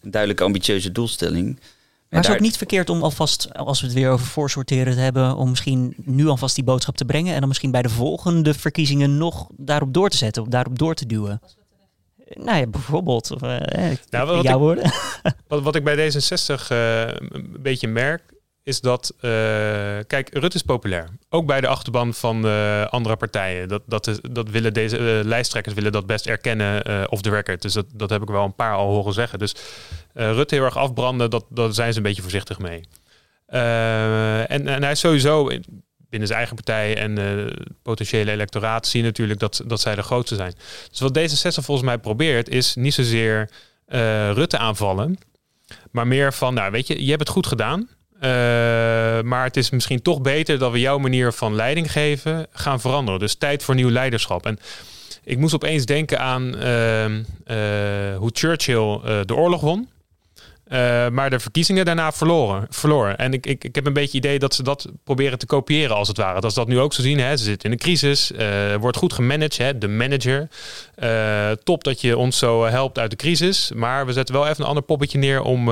een duidelijke ambitieuze doelstelling. Maar is het daar- ook niet verkeerd om alvast, als we het weer over voorsorteren te hebben, om misschien nu alvast die boodschap te brengen en dan misschien bij de volgende verkiezingen nog daarop door te zetten, of daarop door te duwen? Nou ja, bijvoorbeeld. Of, eh, Nou, wat jouw ik- woorden. Wat, wat ik bij D66 eh, een beetje merk, is dat... eh, kijk, Rutte is populair. Ook bij de achterban van andere partijen. Dat, dat, is, dat willen deze lijsttrekkers willen dat best erkennen off the record. Dus dat, dat heb ik wel een paar al horen zeggen. Dus Rutte heel erg afbranden, dat, daar zijn ze een beetje voorzichtig mee. En, en hij is sowieso... in- Binnen zijn eigen partij en eh potentiële electoraat zie je natuurlijk dat, dat zij de grootste zijn. Dus wat D66 volgens mij probeert, is niet zozeer eh, Rutte aanvallen. Maar meer van, nou weet je, je hebt het goed gedaan. Eh, maar het is misschien toch beter dat we jouw manier van leiding geven gaan veranderen. Dus tijd voor nieuw leiderschap. En ik moest opeens denken aan ehm, hoe Churchill de oorlog won. Uh, maar de verkiezingen daarna verloren. verloren. En ik, ik, ik heb een beetje idee dat ze dat proberen te kopiëren, als het ware. Dat ze dat nu ook zo zien. Hè. Ze zitten in een crisis. Uh, wordt goed gemanaged, hè. de manager. Uh, top dat je ons zo helpt uit de crisis. Maar we zetten wel even een ander poppetje neer om,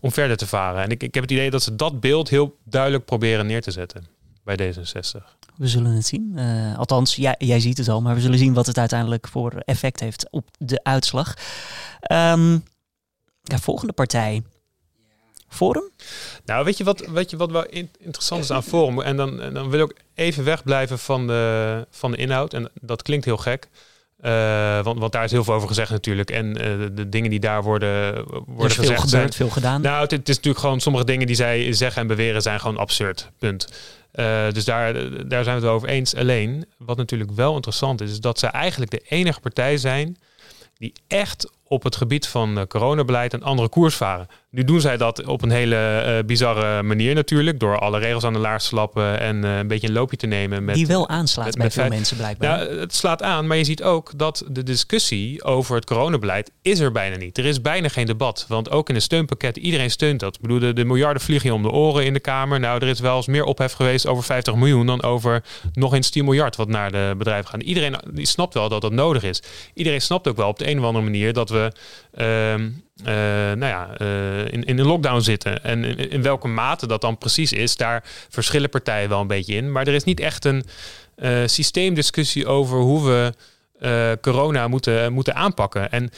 om verder te varen. En ik, ik heb het idee dat ze dat beeld heel duidelijk proberen neer te zetten bij D66. We zullen het zien. althans, jij, jij ziet het al, maar we zullen zien wat het uiteindelijk voor effect heeft op de uitslag. Um, ja, volgende partij. Forum? Nou, weet je wat, weet je wat wel interessant is aan Forum? En dan, dan wil ik ook even wegblijven van de, van de inhoud. En dat klinkt heel gek. Uh, want, want daar is heel veel over gezegd natuurlijk. En uh, de, dingen die daar worden, worden veel gezegd. Gebeurd, zijn, veel gedaan. Nou, het, het, is natuurlijk gewoon sommige dingen die zij zeggen en beweren zijn gewoon absurd. Punt. Uh, dus daar, daar zijn we het wel over eens. Alleen, wat natuurlijk wel interessant is, is dat zij eigenlijk de enige partij zijn die echt op het gebied van uh, coronabeleid een andere koers varen. Nu doen zij dat op een hele uh, bizarre manier natuurlijk. Door alle regels aan de laars te lappen en uh, een beetje een loopje te nemen. Met, Die wel aanslaat met, bij veel mensen blijkbaar. Ja, het slaat aan, maar je ziet ook dat de discussie over het coronabeleid is er bijna niet. Er is bijna geen debat. Want ook in de steunpakketten, iedereen steunt dat. Ik bedoel, de, de miljarden vliegen om de oren in de Kamer. Nou, er is wel eens meer ophef geweest over 50 miljoen dan over nog eens 10 miljard wat naar de bedrijven gaat. Iedereen die snapt wel dat dat nodig is. Iedereen snapt ook wel op de een of andere manier dat we... Uh, uh, nou ja, uh, in, in een lockdown zitten. En in, in, welke mate dat dan precies is, daar verschillen partijen wel een beetje in. Maar er is niet echt een uh, systeemdiscussie over hoe we corona moeten, moeten aanpakken. En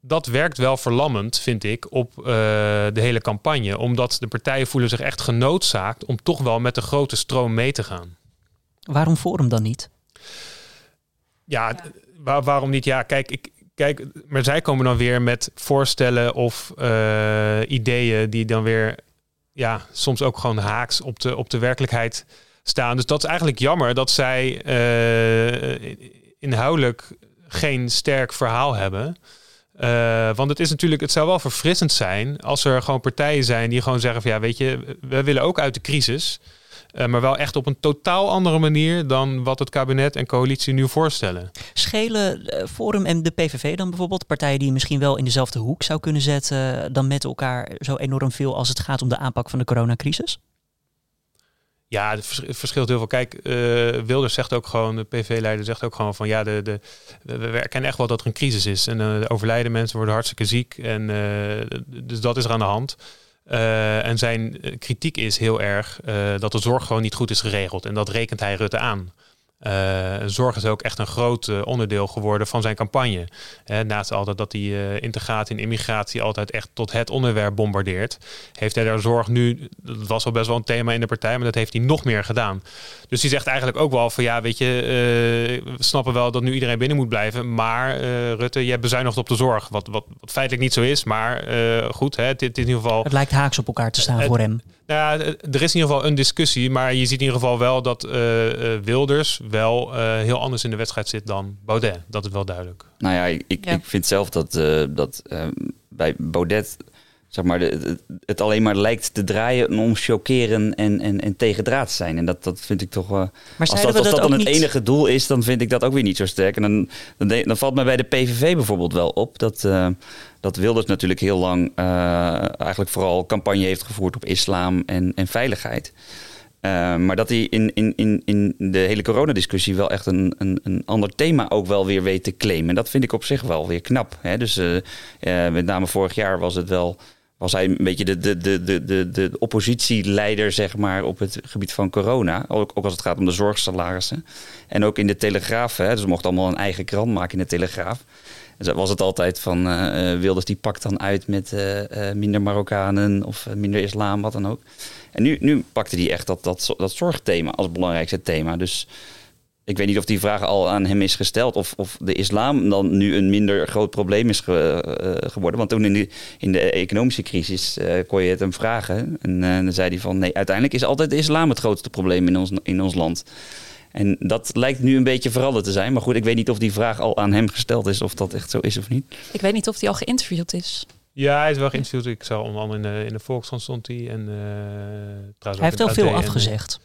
dat werkt wel verlammend, vind ik, op de hele campagne. Omdat de partijen voelen zich echt genoodzaakt om toch wel met de grote stroom mee te gaan. Waarom Forum dan niet? Ja, Waar, waarom niet? Ja, kijk, ik, Kijk, maar zij komen dan weer met voorstellen of uh, ideeën die dan weer ja, soms ook gewoon haaks op de, op de werkelijkheid staan. Dus dat is eigenlijk jammer dat zij uh, inhoudelijk geen sterk verhaal hebben. Uh, want het is natuurlijk, het zou wel verfrissend zijn als er gewoon partijen zijn die gewoon zeggen van ja, weet je, we willen ook uit de crisis. Uh, maar wel echt op een totaal andere manier dan wat het kabinet en coalitie nu voorstellen. Schelen uh, Forum en de PVV dan bijvoorbeeld, partijen die je misschien wel in dezelfde hoek zou kunnen zetten, dan met elkaar zo enorm veel als het gaat om de aanpak van de coronacrisis? Ja, het verschilt heel veel. Kijk, uh, Wilders zegt ook gewoon, de PV-leider zegt ook gewoon van ja, de, de, we erkennen echt wel dat er een crisis is. En uh, overlijden mensen worden hartstikke ziek. En uh, dus dat is er aan de hand. Uh, en zijn kritiek is heel erg uh, dat de zorg gewoon niet goed is geregeld. En dat rekent hij Rutte aan. Uh, zorg is ook echt een groot uh, onderdeel geworden van zijn campagne. Uh, naast altijd dat hij integratie en immigratie altijd echt tot het onderwerp bombardeert, heeft hij daar zorg nu, dat was al best wel een thema in de partij, maar dat heeft hij nog meer gedaan. Dus hij zegt eigenlijk ook wel van ja, weet je, we snappen wel dat nu iedereen binnen moet blijven, maar Rutte, je hebt bezuinigd op de zorg, wat, wat, wat feitelijk niet zo is, maar goed, hè, het, het, is in ieder geval... Het lijkt haaks op elkaar te staan voor hem. Nou ja, er is in ieder geval een discussie, maar je ziet in ieder geval wel dat Wilders wel uh, heel anders in de wedstrijd zit dan Baudet. Dat is wel duidelijk. Nou ja, ik, ik, ja. ik vind zelf dat, uh, dat uh, bij Baudet zeg maar, de, het alleen maar lijkt te draaien om chockeren en, en, en tegendraad zijn. En dat, dat vind ik toch... maar als dat, als dat, dat dan het niet... enige doel is, dan vind ik dat ook weer niet zo sterk. En dan, dan, de, dan valt mij bij de PVV bijvoorbeeld wel op dat dat Wilders natuurlijk heel lang uh, eigenlijk vooral campagne heeft gevoerd op islam en, en veiligheid. Uh, maar dat hij in, in, in, in de hele coronadiscussie wel echt een, een, een ander thema ook wel weer weet te claimen. En dat vind ik op zich wel weer knap. Hè? Dus uh, uh, met name vorig jaar was het wel. Was hij een beetje de, de, de, de, de, de oppositieleider, zeg maar, op het gebied van corona. Ook, ook als het gaat om de zorgsalarissen. En ook in de Telegraaf. Hè? Dus we mochten allemaal een eigen krant maken in de Telegraaf. Dus was het altijd van uh, Wilders die pakt dan uit met uh, minder Marokkanen of minder islam, wat dan ook. En nu, nu pakte hij echt dat, dat, dat zorgthema als belangrijkste thema. Dus ik weet niet of die vraag al aan hem is gesteld. Of, of de islam dan nu een minder groot probleem is ge, uh, geworden. Want toen in de, in de economische crisis uh, kon je het hem vragen. En uh, dan zei hij van nee, uiteindelijk is altijd de islam het grootste probleem in ons, in ons land. En dat lijkt nu een beetje veranderd te zijn. Maar goed, ik weet niet of die vraag al aan hem gesteld is. Of dat echt zo is of niet. Ik weet niet of die al geïnterviewd is. Ja, hij is wel geïnterviewd. Ik zag onder andere in de, in de Volkskrant stond hij. En, uh, hij heeft wel veel afgezegd.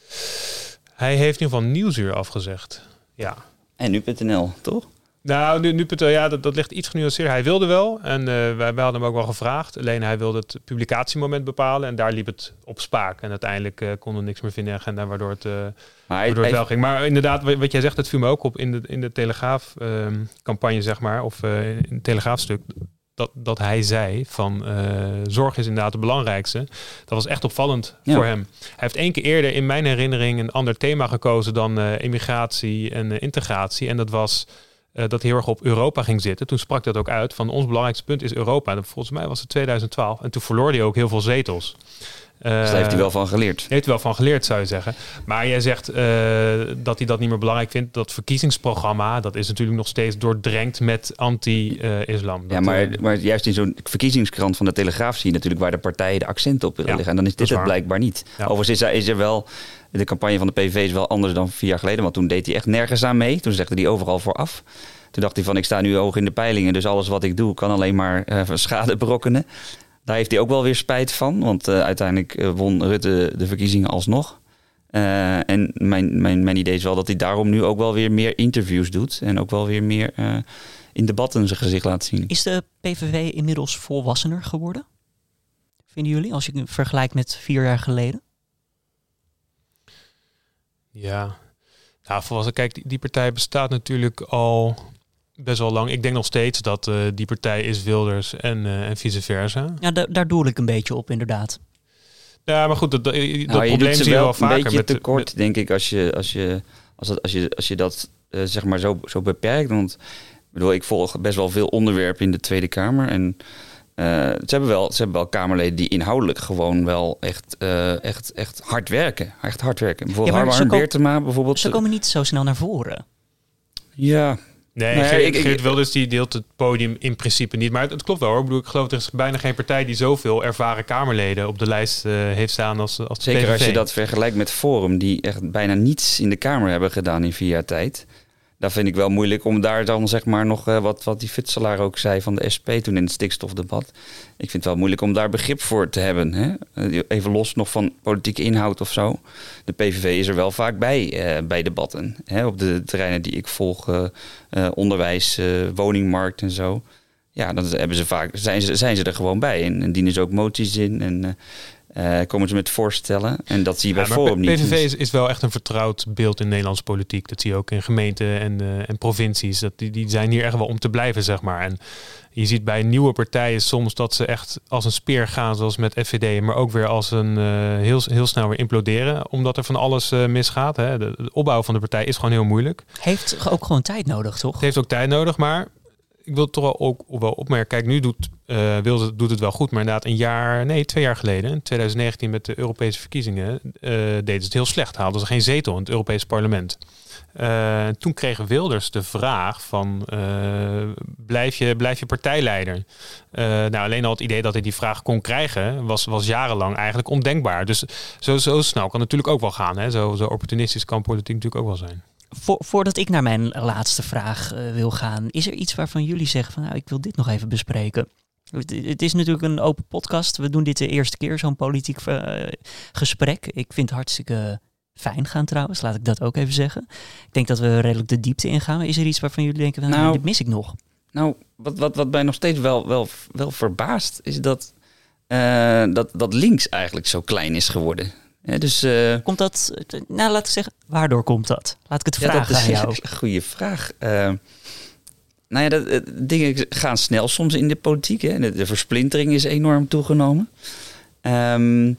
Hij heeft in ieder geval Nieuwsuur afgezegd. Ja. En nu.nl, toch? Nou, nu, nu ja, dat, dat ligt iets genuanceerder. Hij wilde wel en uh, wij, wij, hadden hem ook wel gevraagd. Alleen hij wilde het publicatiemoment bepalen en daar liep het op spaak. En uiteindelijk uh, konden we niks meer vinden in de agenda, waardoor het, uh, maar waardoor het wel ging. Maar inderdaad, wat jij zegt, het viel me ook op in de, in de Telegraaf-campagne, zeg maar, of in het Telegraafstuk. Dat, dat hij zei van zorg is inderdaad het belangrijkste. Dat was echt opvallend ja. voor hem. Hij heeft één keer eerder in mijn herinnering een ander thema gekozen dan immigratie en integratie. En dat was dat heel erg op Europa ging zitten. Toen sprak dat ook uit van ons belangrijkste punt is Europa. En volgens mij was het 2012. En toen verloor hij ook heel veel zetels. Uh, dus daar heeft hij wel van geleerd. Heeft hij wel van geleerd, zou je zeggen. Maar jij zegt uh, dat hij dat niet meer belangrijk vindt. Dat verkiezingsprogramma, dat is natuurlijk nog steeds doordrenkt met anti-islam. ja, maar, maar juist in zo'n verkiezingskrant van de Telegraaf zie je natuurlijk waar de partijen de accent op willen ja, leggen. En dan is dit het blijkbaar niet. Ja. Overigens is er, is er wel de campagne van de PVV is wel anders dan vier jaar geleden. Want toen deed hij echt nergens aan mee. Toen zegde hij overal vooraf. Toen dacht hij van ik sta nu hoog in de peilingen. Dus alles wat ik doe kan alleen maar uh, schade berokkenen. Daar heeft hij ook wel weer spijt van. Want uh, uiteindelijk uh, won Rutte de verkiezingen alsnog. en mijn, mijn, mijn idee is wel dat hij daarom nu ook wel weer meer interviews doet. En ook wel weer meer in debatten zijn gezicht laat zien. Is de PVV inmiddels volwassener geworden? Vinden jullie, als je vergelijkt met vier jaar geleden? Ja, nou, volgens kijk, die, die partij bestaat natuurlijk al best wel lang. Ik denk nog steeds dat uh, die partij is Wilders en, uh, en vice versa. Ja, daar doe ik een beetje op, inderdaad. Ja, maar goed, dat, dat, nou, probleem zie je wel, vaker. Een beetje met, tekort, met, denk ik, als je, als je, als dat, als je, als je dat uh, zeg maar zo, zo beperkt. Want ik bedoel, ik volg best wel veel onderwerpen in de Tweede Kamer. En uh, ze, hebben wel, ze hebben wel Kamerleden die inhoudelijk gewoon wel echt, uh, echt, echt hard werken. Echt hard werken. Bijvoorbeeld ja, Harm Beertema bijvoorbeeld. Ze komen niet zo snel naar voren. Ja, Nee, nee Geert, ik, Geert Wilders die deelt het podium in principe niet. Maar het, het, klopt wel hoor. Ik bedoel, ik geloof er is bijna geen partij die zoveel ervaren Kamerleden op de lijst uh, heeft staan als, als Zeker PVV. als je dat vergelijkt met Forum, die echt bijna niets in de Kamer hebben gedaan in vier jaar tijd daar vind ik wel moeilijk om daar dan zeg maar nog uh, wat, wat die Futselaar ook zei van de SP toen in het stikstofdebat. Ik vind het wel moeilijk om daar begrip voor te hebben. Hè? Eh, even los nog van politieke inhoud of zo. De PVV is er wel vaak bij, uh, bij debatten. Hè? Op de terreinen die ik volg, uh, onderwijs, woningmarkt en zo. Ja, dan hebben ze vaak, zijn, ze, zijn ze er gewoon bij. En, en dienen ze ook moties in. En uh, komen ze met voorstellen. En dat zie je bij ja, Forum niet. PVV is, is, wel echt een vertrouwd beeld in Nederlandse politiek. Dat zie je ook in gemeenten en, uh, en provincies. Dat die, die zijn hier echt wel om te blijven, zeg maar. En je ziet bij nieuwe partijen soms dat ze echt als een speer gaan, zoals met FVD, maar ook weer als een uh, heel, heel snel weer imploderen, omdat er van alles misgaat. Hè. De, de, opbouw van de partij is gewoon heel moeilijk. Heeft ook gewoon tijd nodig, toch? Het heeft ook tijd nodig, maar ik wil toch wel ook wel opmerken. Kijk, nu doet, uh, Wilde doet het wel goed. Maar inderdaad, een jaar, nee, twee jaar geleden, in 2019 met de Europese verkiezingen, uh, deden ze het heel slecht. Haalden ze geen zetel in het Europese parlement. Uh, toen kregen Wilders de vraag van blijf, je, blijf je partijleider? nou, alleen al het idee dat hij die vraag kon krijgen was, was jarenlang eigenlijk ondenkbaar. Dus zo, zo snel kan het natuurlijk ook wel gaan. Hè? Zo, zo opportunistisch kan politiek natuurlijk ook wel zijn voordat ik naar mijn laatste vraag wil gaan, is er iets waarvan jullie zeggen van nou, ik wil dit nog even bespreken? Het is natuurlijk een open podcast. We doen dit de eerste keer, zo'n politiek uh, gesprek. Ik vind het hartstikke fijn gaan trouwens, laat ik dat ook even zeggen. Ik denk dat we redelijk de diepte ingaan. Is er iets waarvan jullie denken, nou, nou, dit mis ik nog? Nou, wat, wat, wat mij nog steeds wel, wel, wel verbaast, is dat, uh, dat, dat links eigenlijk zo klein is geworden. Ja, dus, uh, komt dat, nou laat ik zeggen, waardoor komt dat? Laat ik het vragen ja, dat is aan jou. Een goede vraag. Uh, nou ja, dat, uh, dingen gaan snel soms in de politiek. Hè. De, de versplintering is enorm toegenomen. Um,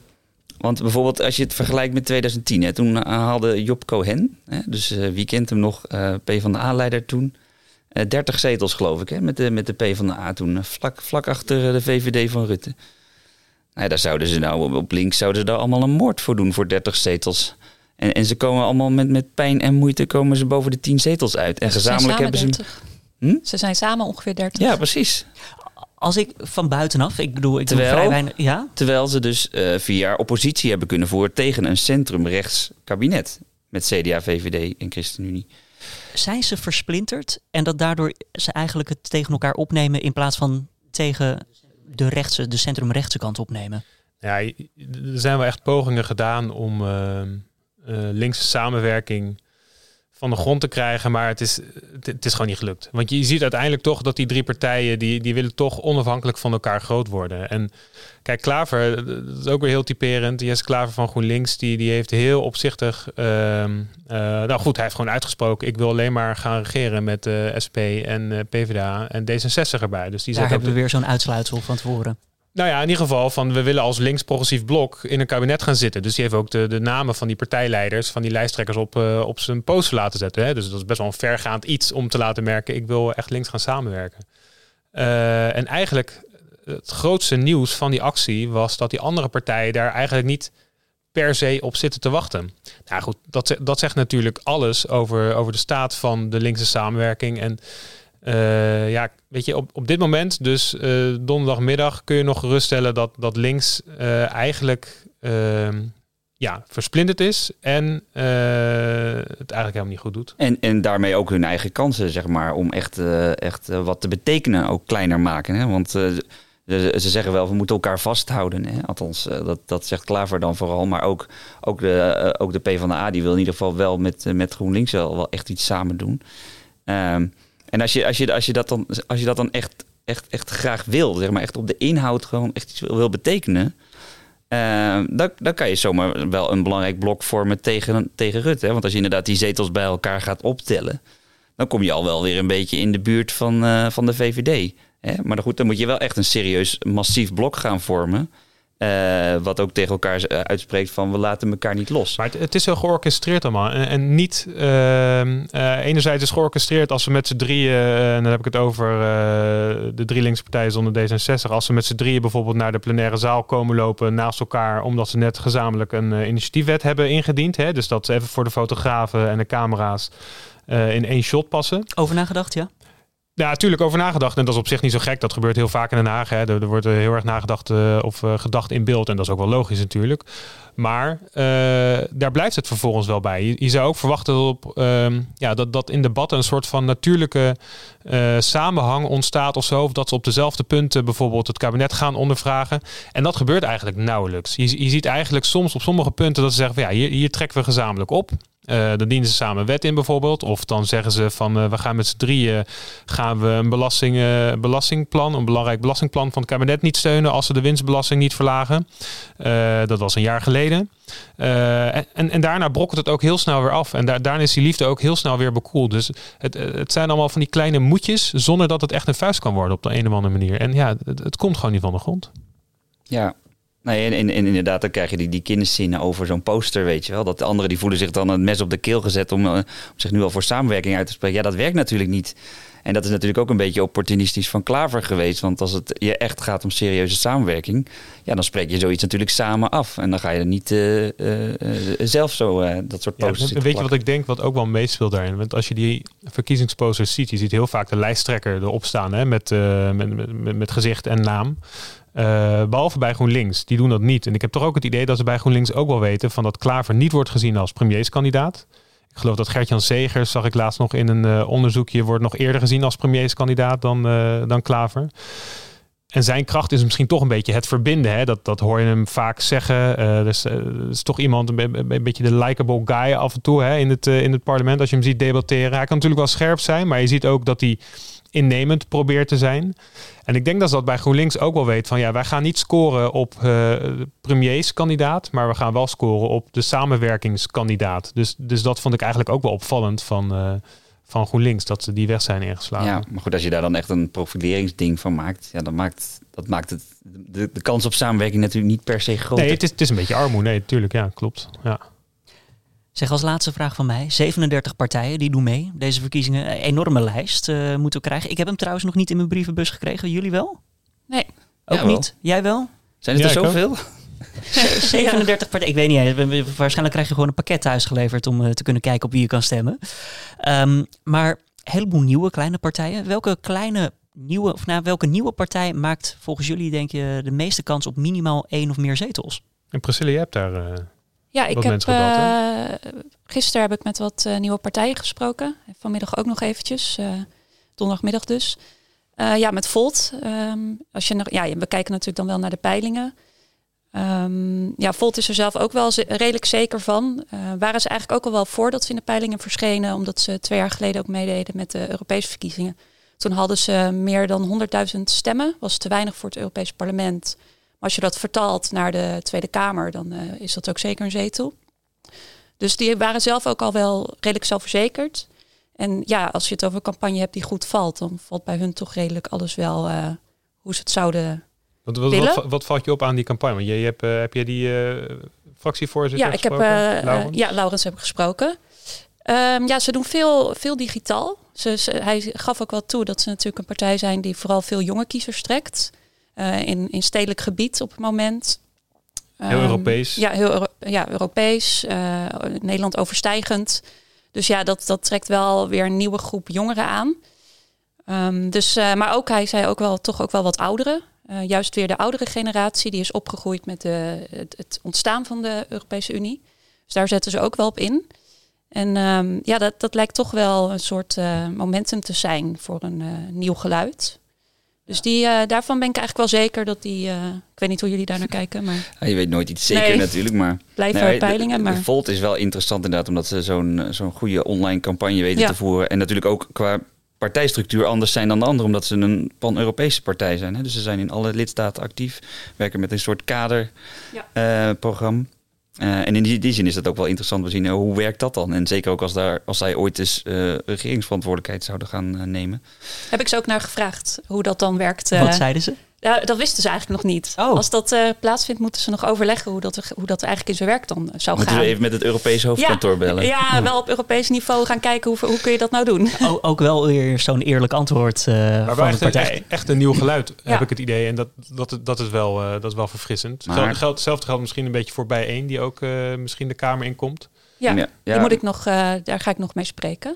want bijvoorbeeld als je het vergelijkt met 2010, hè, toen haalde Job Cohen, hè, dus wie kent hem nog, P van de A-leider toen, 30 zetels geloof ik, hè, met, de, met de P van de A toen, vlak, vlak achter de VVD van Rutte. Nou, daar zouden ze nou op links zouden ze daar allemaal een moord voor doen voor 30 zetels. En, en ze komen allemaal met, met pijn en moeite komen ze boven de 10 zetels uit. En ze gezamenlijk hebben 30. Ze. Hm? Ze zijn samen ongeveer 30. Ja, precies. Als ik van buitenaf, ik bedoel, ik terwijl, vrij weinig, ja? terwijl ze dus uh, vier jaar oppositie hebben kunnen voeren tegen een centrumrechts kabinet. Met CDA, VVD en ChristenUnie. Zijn ze versplinterd en dat daardoor ze eigenlijk het tegen elkaar opnemen in plaats van tegen de, rechtse, de centrumrechtse kant opnemen? Ja, er zijn wel echt pogingen gedaan om uh, linkse samenwerking van de grond te krijgen. Maar het is, het, is gewoon niet gelukt. Want je ziet uiteindelijk toch dat die drie partijen, die, die willen toch onafhankelijk van elkaar groot worden. En kijk, Klaver, dat is ook weer heel typerend. Jesse Klaver van GroenLinks, die, die heeft heel opzichtig... Uh, nou goed, hij heeft gewoon uitgesproken... ik wil alleen maar gaan regeren met uh, eh, SP en PvdA en D66 erbij. Dus die Daar hebben we weer zo'n uitsluitsel van tevoren. Nou ja, in ieder geval van we willen als links-progressief blok in een kabinet gaan zitten. Dus die heeft ook de, de namen van die partijleiders, van die lijsttrekkers op, uh, op zijn poster laten zetten. Hè? Dus dat is best wel een vergaand iets om te laten merken, ik wil echt links gaan samenwerken. Uh, en eigenlijk het grootste nieuws van die actie was dat die andere partijen daar eigenlijk niet per se op zitten te wachten. Nou goed, dat, dat zegt natuurlijk alles over, over de staat van de linkse samenwerking. En uh, ja, weet je, op, op dit moment, dus uh, donderdagmiddag, kun je nog geruststellen dat, dat links uh, eigenlijk ehm, ja, versplinterd is en het eigenlijk helemaal niet goed doet. En, en daarmee ook hun eigen kansen, zeg maar, om echt, echt wat te betekenen ook kleiner maken. Hè? Want ze, ze, zeggen wel, we moeten elkaar vasthouden. Hè? Althans, dat, dat zegt Klaver dan vooral. Maar ook, ook, de, ook de PvdA, die wil in ieder geval wel met, met GroenLinks wel, wel echt iets samen doen. Um, en als je, als je, als je, dat, dan, als je dat dan echt, echt, echt graag wil, zeg maar, echt op de inhoud gewoon echt iets wil, betekenen. Uh, dan, dan kan je zomaar wel een belangrijk blok vormen tegen, tegen Rutte. Want als je inderdaad die zetels bij elkaar gaat optellen, dan kom je al wel weer een beetje in de buurt van, uh, van de VVD. Hè? Maar goed, dan moet je wel echt een serieus massief blok gaan vormen. Uh, wat ook tegen elkaar eh, uitspreekt van we laten elkaar niet los. Maar het, het is heel georchestreerd allemaal. En, en niet uh, enerzijds is georchestreerd als we met z'n drieën, en dan heb ik het over de drie linkse partijen zonder D66, als ze met z'n drieën bijvoorbeeld naar de plenaire zaal komen lopen naast elkaar, omdat ze net gezamenlijk een initiatiefwet hebben ingediend. Hè? Dus dat ze even voor de fotografen en de camera's in één shot passen. Over nagedacht, ja? Ja, natuurlijk over nagedacht. En dat is op zich niet zo gek. Dat gebeurt heel vaak in Den Haag. Hè. Er, wordt heel erg nagedacht uh, of uh, gedacht in beeld. En dat is ook wel logisch natuurlijk. Maar daar blijft het vervolgens wel bij. Je, je zou ook verwachten op, ehm, ja, dat, dat in debatten een soort van natuurlijke samenhang ontstaat of zo. Of dat ze op dezelfde punten bijvoorbeeld het kabinet gaan ondervragen. En dat gebeurt eigenlijk nauwelijks. Je, je ziet eigenlijk soms op sommige punten dat ze zeggen van ja, hier, hier trekken we gezamenlijk op. Uh, dan dienen ze samen wet in bijvoorbeeld. Of dan zeggen ze van uh, we gaan met z'n drieën gaan we een belasting, uh, belastingplan, een belangrijk belastingplan van het kabinet niet steunen als ze de winstbelasting niet verlagen. dat was een jaar geleden. En, en, en, daarna brokkelt het ook heel snel weer af. En da daarna is die liefde ook heel snel weer bekoeld. Dus het, het zijn allemaal van die kleine moedjes zonder dat het echt een vuist kan worden op de een of andere manier. En ja, het, het komt gewoon niet van de grond. Ja, Nee, en, en, inderdaad, dan krijg je die, die kinderzinnen over zo'n poster, weet je wel. Dat de anderen die voelen zich dan het mes op de keel gezet om, uh, om zich nu al voor samenwerking uit te spreken. Ja, dat werkt natuurlijk niet. En dat is natuurlijk ook een beetje opportunistisch van Klaver geweest. Want als het je echt gaat om serieuze samenwerking, ja, dan spreek je zoiets natuurlijk samen af. En dan ga je er niet uh, uh, zelf zo dat soort posters ja, Weet je wat ik denk, wat ook wel meespeelt daarin? Want als je die verkiezingsposters ziet, je ziet heel vaak de lijsttrekker erop staan hè, met, met, met, met gezicht en naam. Uh, behalve bij GroenLinks, die doen dat niet. En ik heb toch ook het idee dat ze bij GroenLinks ook wel weten van dat Klaver niet wordt gezien als premierskandidaat. Ik geloof dat Gertjan Segers, zag ik laatst nog in een uh, onderzoekje, wordt nog eerder gezien als premierskandidaat dan, uh, dan Klaver. En zijn kracht is misschien toch een beetje het verbinden. Hè? Dat, dat hoor je hem vaak zeggen. dus is toch iemand, een, een, beetje de likable guy af en toe hè? In, het, in het parlement. Als je hem ziet debatteren. Hij kan natuurlijk wel scherp zijn, maar je ziet ook dat hij innemend probeert te zijn. En ik denk dat ze dat bij GroenLinks ook wel weet van ja, wij gaan niet scoren op uh, premierskandidaat, maar we gaan wel scoren op de samenwerkingskandidaat. Dus, dus dat vond ik eigenlijk ook wel opvallend van, uh, van GroenLinks, dat ze die weg zijn ingeslagen. Ja, maar goed, als je daar dan echt een profileringsding van maakt, ja, dan maakt dat maakt het de, de kans op samenwerking natuurlijk niet per se groot. Nee, het is, het is een beetje armoede. Nee, natuurlijk, ja, klopt. Ja. Zeg als laatste vraag van mij. 37 partijen die doen mee. Deze verkiezingen, een enorme lijst uh, moeten we krijgen. Ik heb hem trouwens nog niet in mijn brievenbus gekregen. Jullie wel? Nee. Ook niet? Jij wel? Zijn het er zoveel? 37 partijen. Ik weet niet. Waarschijnlijk krijg je gewoon een pakket thuis geleverd om uh, te kunnen kijken op wie je kan stemmen. Um, maar een heleboel nieuwe kleine partijen. Welke kleine nieuwe, of nou, welke nieuwe partij maakt volgens jullie denk je de meeste kans op minimaal één of meer zetels? En Priscilla, je hebt daar... Uh... Ja, ik heb, uh, gisteren heb ik met wat uh, nieuwe partijen gesproken. Vanmiddag ook nog eventjes, uh, donderdagmiddag dus. Ja, met Volt. Um, als je nog, ja, we kijken natuurlijk dan wel naar de peilingen. Um, ja, Volt is er zelf ook wel redelijk zeker van. Waren ze eigenlijk ook al wel voordat ze in de peilingen verschenen, omdat ze twee jaar geleden ook meededen met de Europese verkiezingen. Toen hadden ze meer dan 100.000 stemmen, was te weinig voor het Europees Parlement. Als je dat vertaalt naar de Tweede Kamer, dan uh, is dat ook zeker een zetel. Dus die waren zelf ook al wel redelijk zelfverzekerd. En ja, als je het over een campagne hebt die goed valt, dan valt bij hun toch redelijk alles wel uh, hoe ze het zouden wat, wat, wat, wat, valt je op aan die campagne? Want je, je hebt, uh, heb je die fractievoorzitter Ja, ik heb, Laurens? ja, Laurens heb ik gesproken. Um, ja, ze doen veel, veel digitaal. Ze, ze, hij gaf ook wel toe dat ze natuurlijk een partij zijn die vooral veel jonge kiezers trekt. In, in stedelijk gebied op het moment. Heel um, Europees. Ja, heel Euro ja, Europees. Nederland overstijgend. Dus ja, dat, dat trekt wel weer een nieuwe groep jongeren aan. Um, dus, uh, maar ook, hij zei ook wel, toch ook wel wat ouderen. Uh, juist weer de oudere generatie, die is opgegroeid met de, het, het, ontstaan van de Europese Unie. Dus daar zetten ze ook wel op in. En um, ja, dat, dat lijkt toch wel een soort momentum te zijn voor een nieuw geluid. Dus die, uh, daarvan ben ik eigenlijk wel zeker dat die. Uh, ik weet niet hoe jullie daar naar kijken. Maar... Ja, je weet nooit iets zeker nee. natuurlijk. Maar blijven peilingen. De, maar... de Volt is wel interessant inderdaad, omdat ze zo'n zo'n goede online campagne weten ja. te voeren. En natuurlijk ook qua partijstructuur anders zijn dan de anderen, omdat ze een pan-Europese partij zijn. Hè? Dus ze zijn in alle lidstaten actief, werken met een soort kaderprogramma. Ja. Uh, uh, en in die, die, zin is dat ook wel interessant te zien. Uh, hoe werkt dat dan? En zeker ook als, daar, als zij ooit eens uh, regeringsverantwoordelijkheid zouden gaan nemen. Heb ik ze ook naar gevraagd hoe dat dan werkt. Wat zeiden ze? Ja, dat wisten ze eigenlijk nog niet. Oh. Als dat plaatsvindt, moeten ze nog overleggen hoe dat, hoe dat eigenlijk in zijn werk dan zou moeten gaan. we even met het Europese hoofdkantoor ja, bellen? Ja, wel op Europees niveau gaan kijken hoe, hoe kun je dat nou doen. O, ook wel weer zo'n eerlijk antwoord maar van de partij. Echt, echt, een nieuw geluid, heb ik het idee. En dat, dat, dat, is, wel, dat is wel verfrissend. Maar, Geld, hetzelfde geldt misschien een beetje voor bijeen, die ook misschien de Kamer inkomt. Ja, ja, die moet ik nog, uh, daar ga ik nog mee spreken.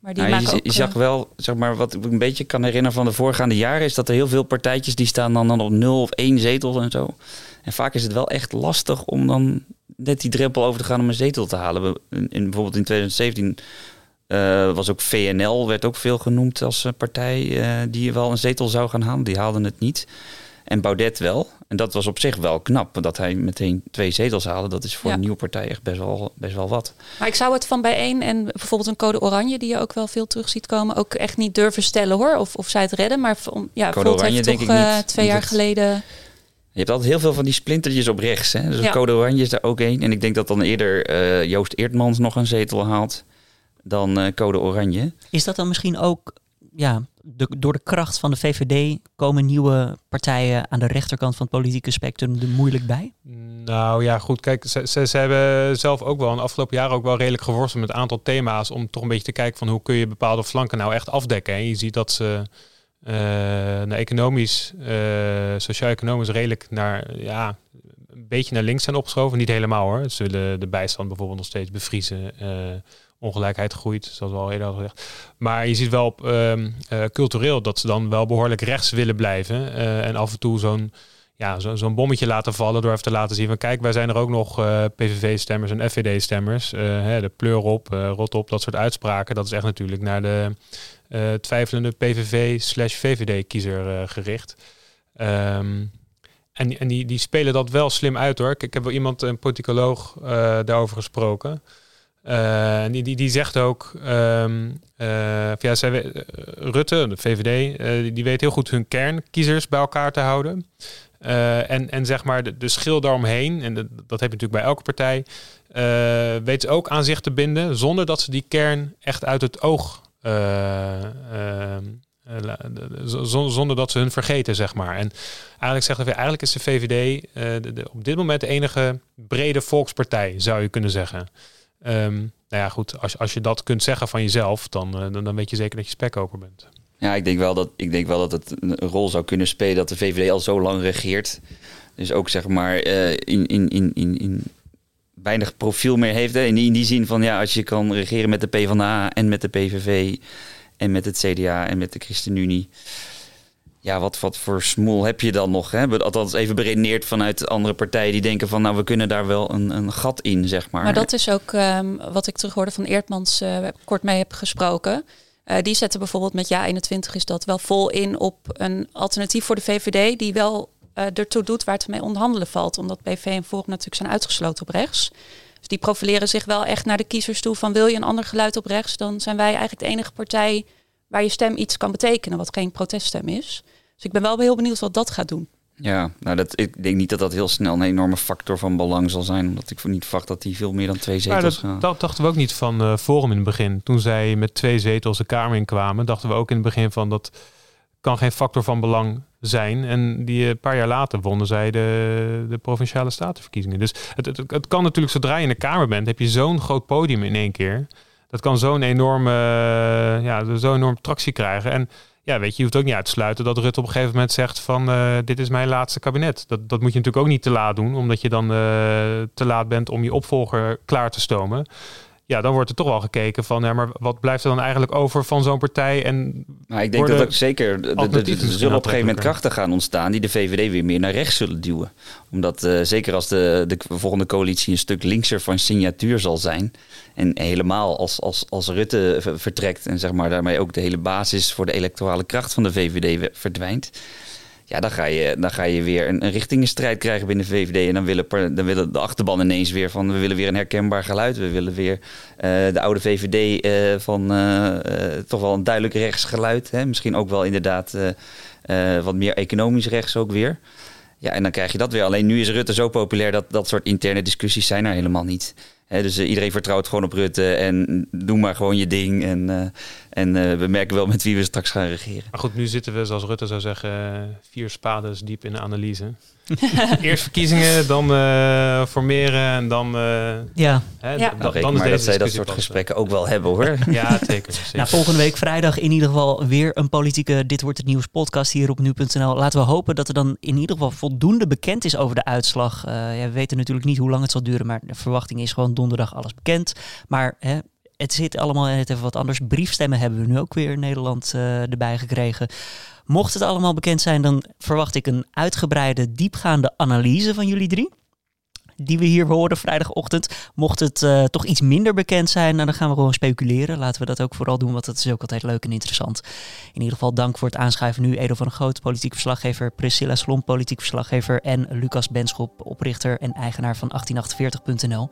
Maar die nou, je, ook, je zag wel, zeg maar, wat ik een beetje kan herinneren van de voorgaande jaren, is dat er heel veel partijtjes die staan dan, dan op nul of één zetel en zo. En vaak is het wel echt lastig om dan net die drempel over te gaan om een zetel te halen. In, in bijvoorbeeld in 2017 uh, was ook VNL, werd ook veel genoemd als partij uh, die wel een zetel zou gaan halen. Die haalden het niet. En Baudet wel. En dat was op zich wel knap. Dat hij meteen twee zetels haalde. Dat is voor ja. een nieuwe partij echt best wel, best wel wat. Maar ik zou het van bijeen en bijvoorbeeld een code oranje... die je ook wel veel terug ziet komen... ook echt niet durven stellen hoor. Of, of zij het redden. Maar ja, code oranje heeft denk toch, ik niet. Uh, twee jaar geleden... Je hebt altijd heel veel van die splintertjes op rechts. Hè? Dus ja. Code Oranje is daar ook één. En ik denk dat dan eerder uh, Joost Eertmans nog een zetel haalt dan uh, Code Oranje. Is dat dan misschien ook ja, de, door de kracht van de VVD komen nieuwe partijen aan de rechterkant van het politieke spectrum er moeilijk bij? Nou ja, goed. Kijk, ze, ze, hebben zelf ook wel in de afgelopen jaren ook wel redelijk geworsteld met een aantal thema's om toch een beetje te kijken van hoe kun je bepaalde flanken nou echt afdekken. En je ziet dat ze uh, naar economisch, uh, sociaal-economisch redelijk naar ja, een beetje naar links zijn opgeschoven. Niet helemaal hoor. Ze willen de bijstand bijvoorbeeld nog steeds bevriezen. Uh, ongelijkheid groeit, zoals we al eerder gezegd. Maar je ziet wel uh, cultureel dat ze dan wel behoorlijk rechts willen blijven. Uh, en af en toe zo'n ja, zo, zo'n bommetje laten vallen door even te laten zien van kijk, wij zijn er ook nog uh, PVV-stemmers en FVD-stemmers. de pleur op, rot op, dat soort uitspraken. Dat is echt natuurlijk naar de twijfelende PVV slash VVD-kiezer gericht. Um, en en die, die spelen dat wel slim uit hoor. Ik, ik heb wel iemand, een politicoloog, daarover gesproken. Uh, die, die, zegt ook, um, uh, ja, uh, Rutte, de VVD, die, die, weet heel goed hun kernkiezers bij elkaar te houden. en, en zeg maar de, de schil daaromheen, en de, dat heb je natuurlijk bij elke partij, weet ze ook aan zich te binden zonder dat ze die kern echt uit het oog zonder dat ze hun vergeten, zeg maar. En eigenlijk zegt hij, eigenlijk is de VVD op dit moment de enige brede volkspartij, zou je kunnen zeggen. Um, nou ja, goed, als, als je dat kunt zeggen van jezelf, dan, uh, dan, weet je zeker dat je spekkoper bent. Ja, ik denk, wel dat, ik denk wel dat het een rol zou kunnen spelen dat de VVD al zo lang regeert. Dus ook zeg maar uh, in, in, in, in, in weinig profiel meer heeft. Hè? In, die, in die zin van ja, als je kan regeren met de PvdA en met de PVV en met het CDA en met de ChristenUnie ja, wat, wat voor smoel heb je dan nog? Hè? Althans, even beredeneerd vanuit andere partijen die denken van, nou, we kunnen daar wel een, een gat in, zeg maar. Maar dat is ook um, wat ik terug hoorde van Eertmans, uh, kort mee heb gesproken. die zetten bijvoorbeeld met Ja 21 is dat wel vol in op een alternatief voor de VVD, die wel uh, ertoe doet waar het mee onderhandelen valt. Omdat PV en Forum natuurlijk zijn uitgesloten op rechts. Dus die profileren zich wel echt naar de kiezers toe van wil je een ander geluid op rechts, dan zijn wij eigenlijk de enige partij waar je stem iets kan betekenen, wat geen proteststem is. Dus ik ben wel heel benieuwd wat dat gaat doen. Ja, nou dat, ik denk niet dat dat heel snel een enorme factor van belang zal zijn. Omdat ik niet verwacht dat die veel meer dan twee zetels dat, gaan. Dat dachten we ook niet van uh, Forum in het begin. Toen zij met twee zetels de Kamer inkwamen, dachten we ook in het begin van dat kan geen factor van belang zijn. En die een paar jaar later wonnen zij de, de provinciale statenverkiezingen. Dus het, het, het kan natuurlijk, zodra je in de Kamer bent, heb je zo'n groot podium in één keer. Dat kan zo'n enorme, ja, zo'n enorm tractie krijgen. En ja, weet je, je hoeft ook niet uit te sluiten dat Rutte op een gegeven moment zegt van uh, dit is mijn laatste kabinet. Dat, dat moet je natuurlijk ook niet te laat doen, omdat je dan uh, te laat bent om je opvolger klaar te stomen ja, dan wordt er toch wel gekeken van, ja, maar wat blijft er dan eigenlijk over van zo'n partij? En nou, ik denk dat ook zeker, er zullen op een gegeven moment krachten gaan ontstaan die de VVD weer meer naar rechts zullen duwen. Omdat uh, zeker als de, de volgende coalitie een stuk linkser van signatuur zal zijn en helemaal als, als, als Rutte vertrekt en zeg maar daarmee ook de hele basis voor de electorale kracht van de VVD verdwijnt ja, dan ga je, dan ga je weer een, een krijgen binnen VVD. En dan willen, dan willen de achterban ineens weer van... we willen weer een herkenbaar geluid. We willen weer uh, de oude VVD eh, van uh, toch wel een duidelijk rechtsgeluid. Hè? Misschien ook wel inderdaad wat meer economisch rechts ook weer. Ja, en dan krijg je dat weer. Alleen nu is Rutte zo populair dat dat soort interne discussies zijn er helemaal niet dus uh, iedereen vertrouwt gewoon op Rutte en doe maar gewoon je ding. En, uh, en uh, we merken wel met wie we straks gaan regeren. Maar goed, nu zitten we, zoals Rutte zou zeggen, vier spades diep in de analyse. Eerst verkiezingen, dan uh, formeren en dan. Uh, ja, hè, ja. Dan, dan maar dat zij dat soort gesprekken ook wel hebben hoor. ja, zeker. zeker. Nou, volgende week vrijdag in ieder geval weer een politieke Dit wordt het nieuws podcast hier op nu.nl. Laten we hopen dat er dan in ieder geval voldoende bekend is over de uitslag. Uh, ja, we weten natuurlijk niet hoe lang het zal duren, maar de verwachting is gewoon donderdag alles bekend. Maar hè, het zit allemaal net even wat anders. Briefstemmen hebben we nu ook weer in Nederland erbij gekregen. Mocht het allemaal bekend zijn, dan verwacht ik een uitgebreide, diepgaande analyse van jullie drie die we hier horen vrijdagochtend. Mocht het uh, toch iets minder bekend zijn, nou, dan gaan we gewoon speculeren. Laten we dat ook vooral doen, want dat is ook altijd leuk en interessant. In ieder geval dank voor het aanschuiven nu. Edo van een Groot, politiek verslaggever. Priscilla Slom, politiek verslaggever. En Lucas Benschop, oprichter en eigenaar van 1848.nl.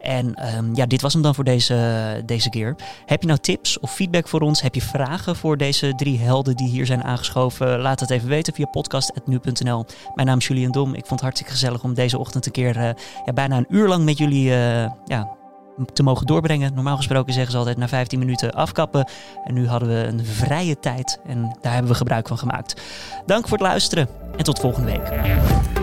En um, ja, dit was hem dan voor deze, deze keer. Heb je nou tips of feedback voor ons? Heb je vragen voor deze drie helden die hier zijn aangeschoven? Laat het even weten via podcast.nu.nl. Mijn naam is Julian Dom. Ik vond het hartstikke gezellig om deze ochtend een keer... Uh, ja, bijna een uur lang met jullie uh, ja, te mogen doorbrengen. Normaal gesproken zeggen ze altijd na 15 minuten afkappen. En nu hadden we een vrije tijd en daar hebben we gebruik van gemaakt. Dank voor het luisteren en tot volgende week.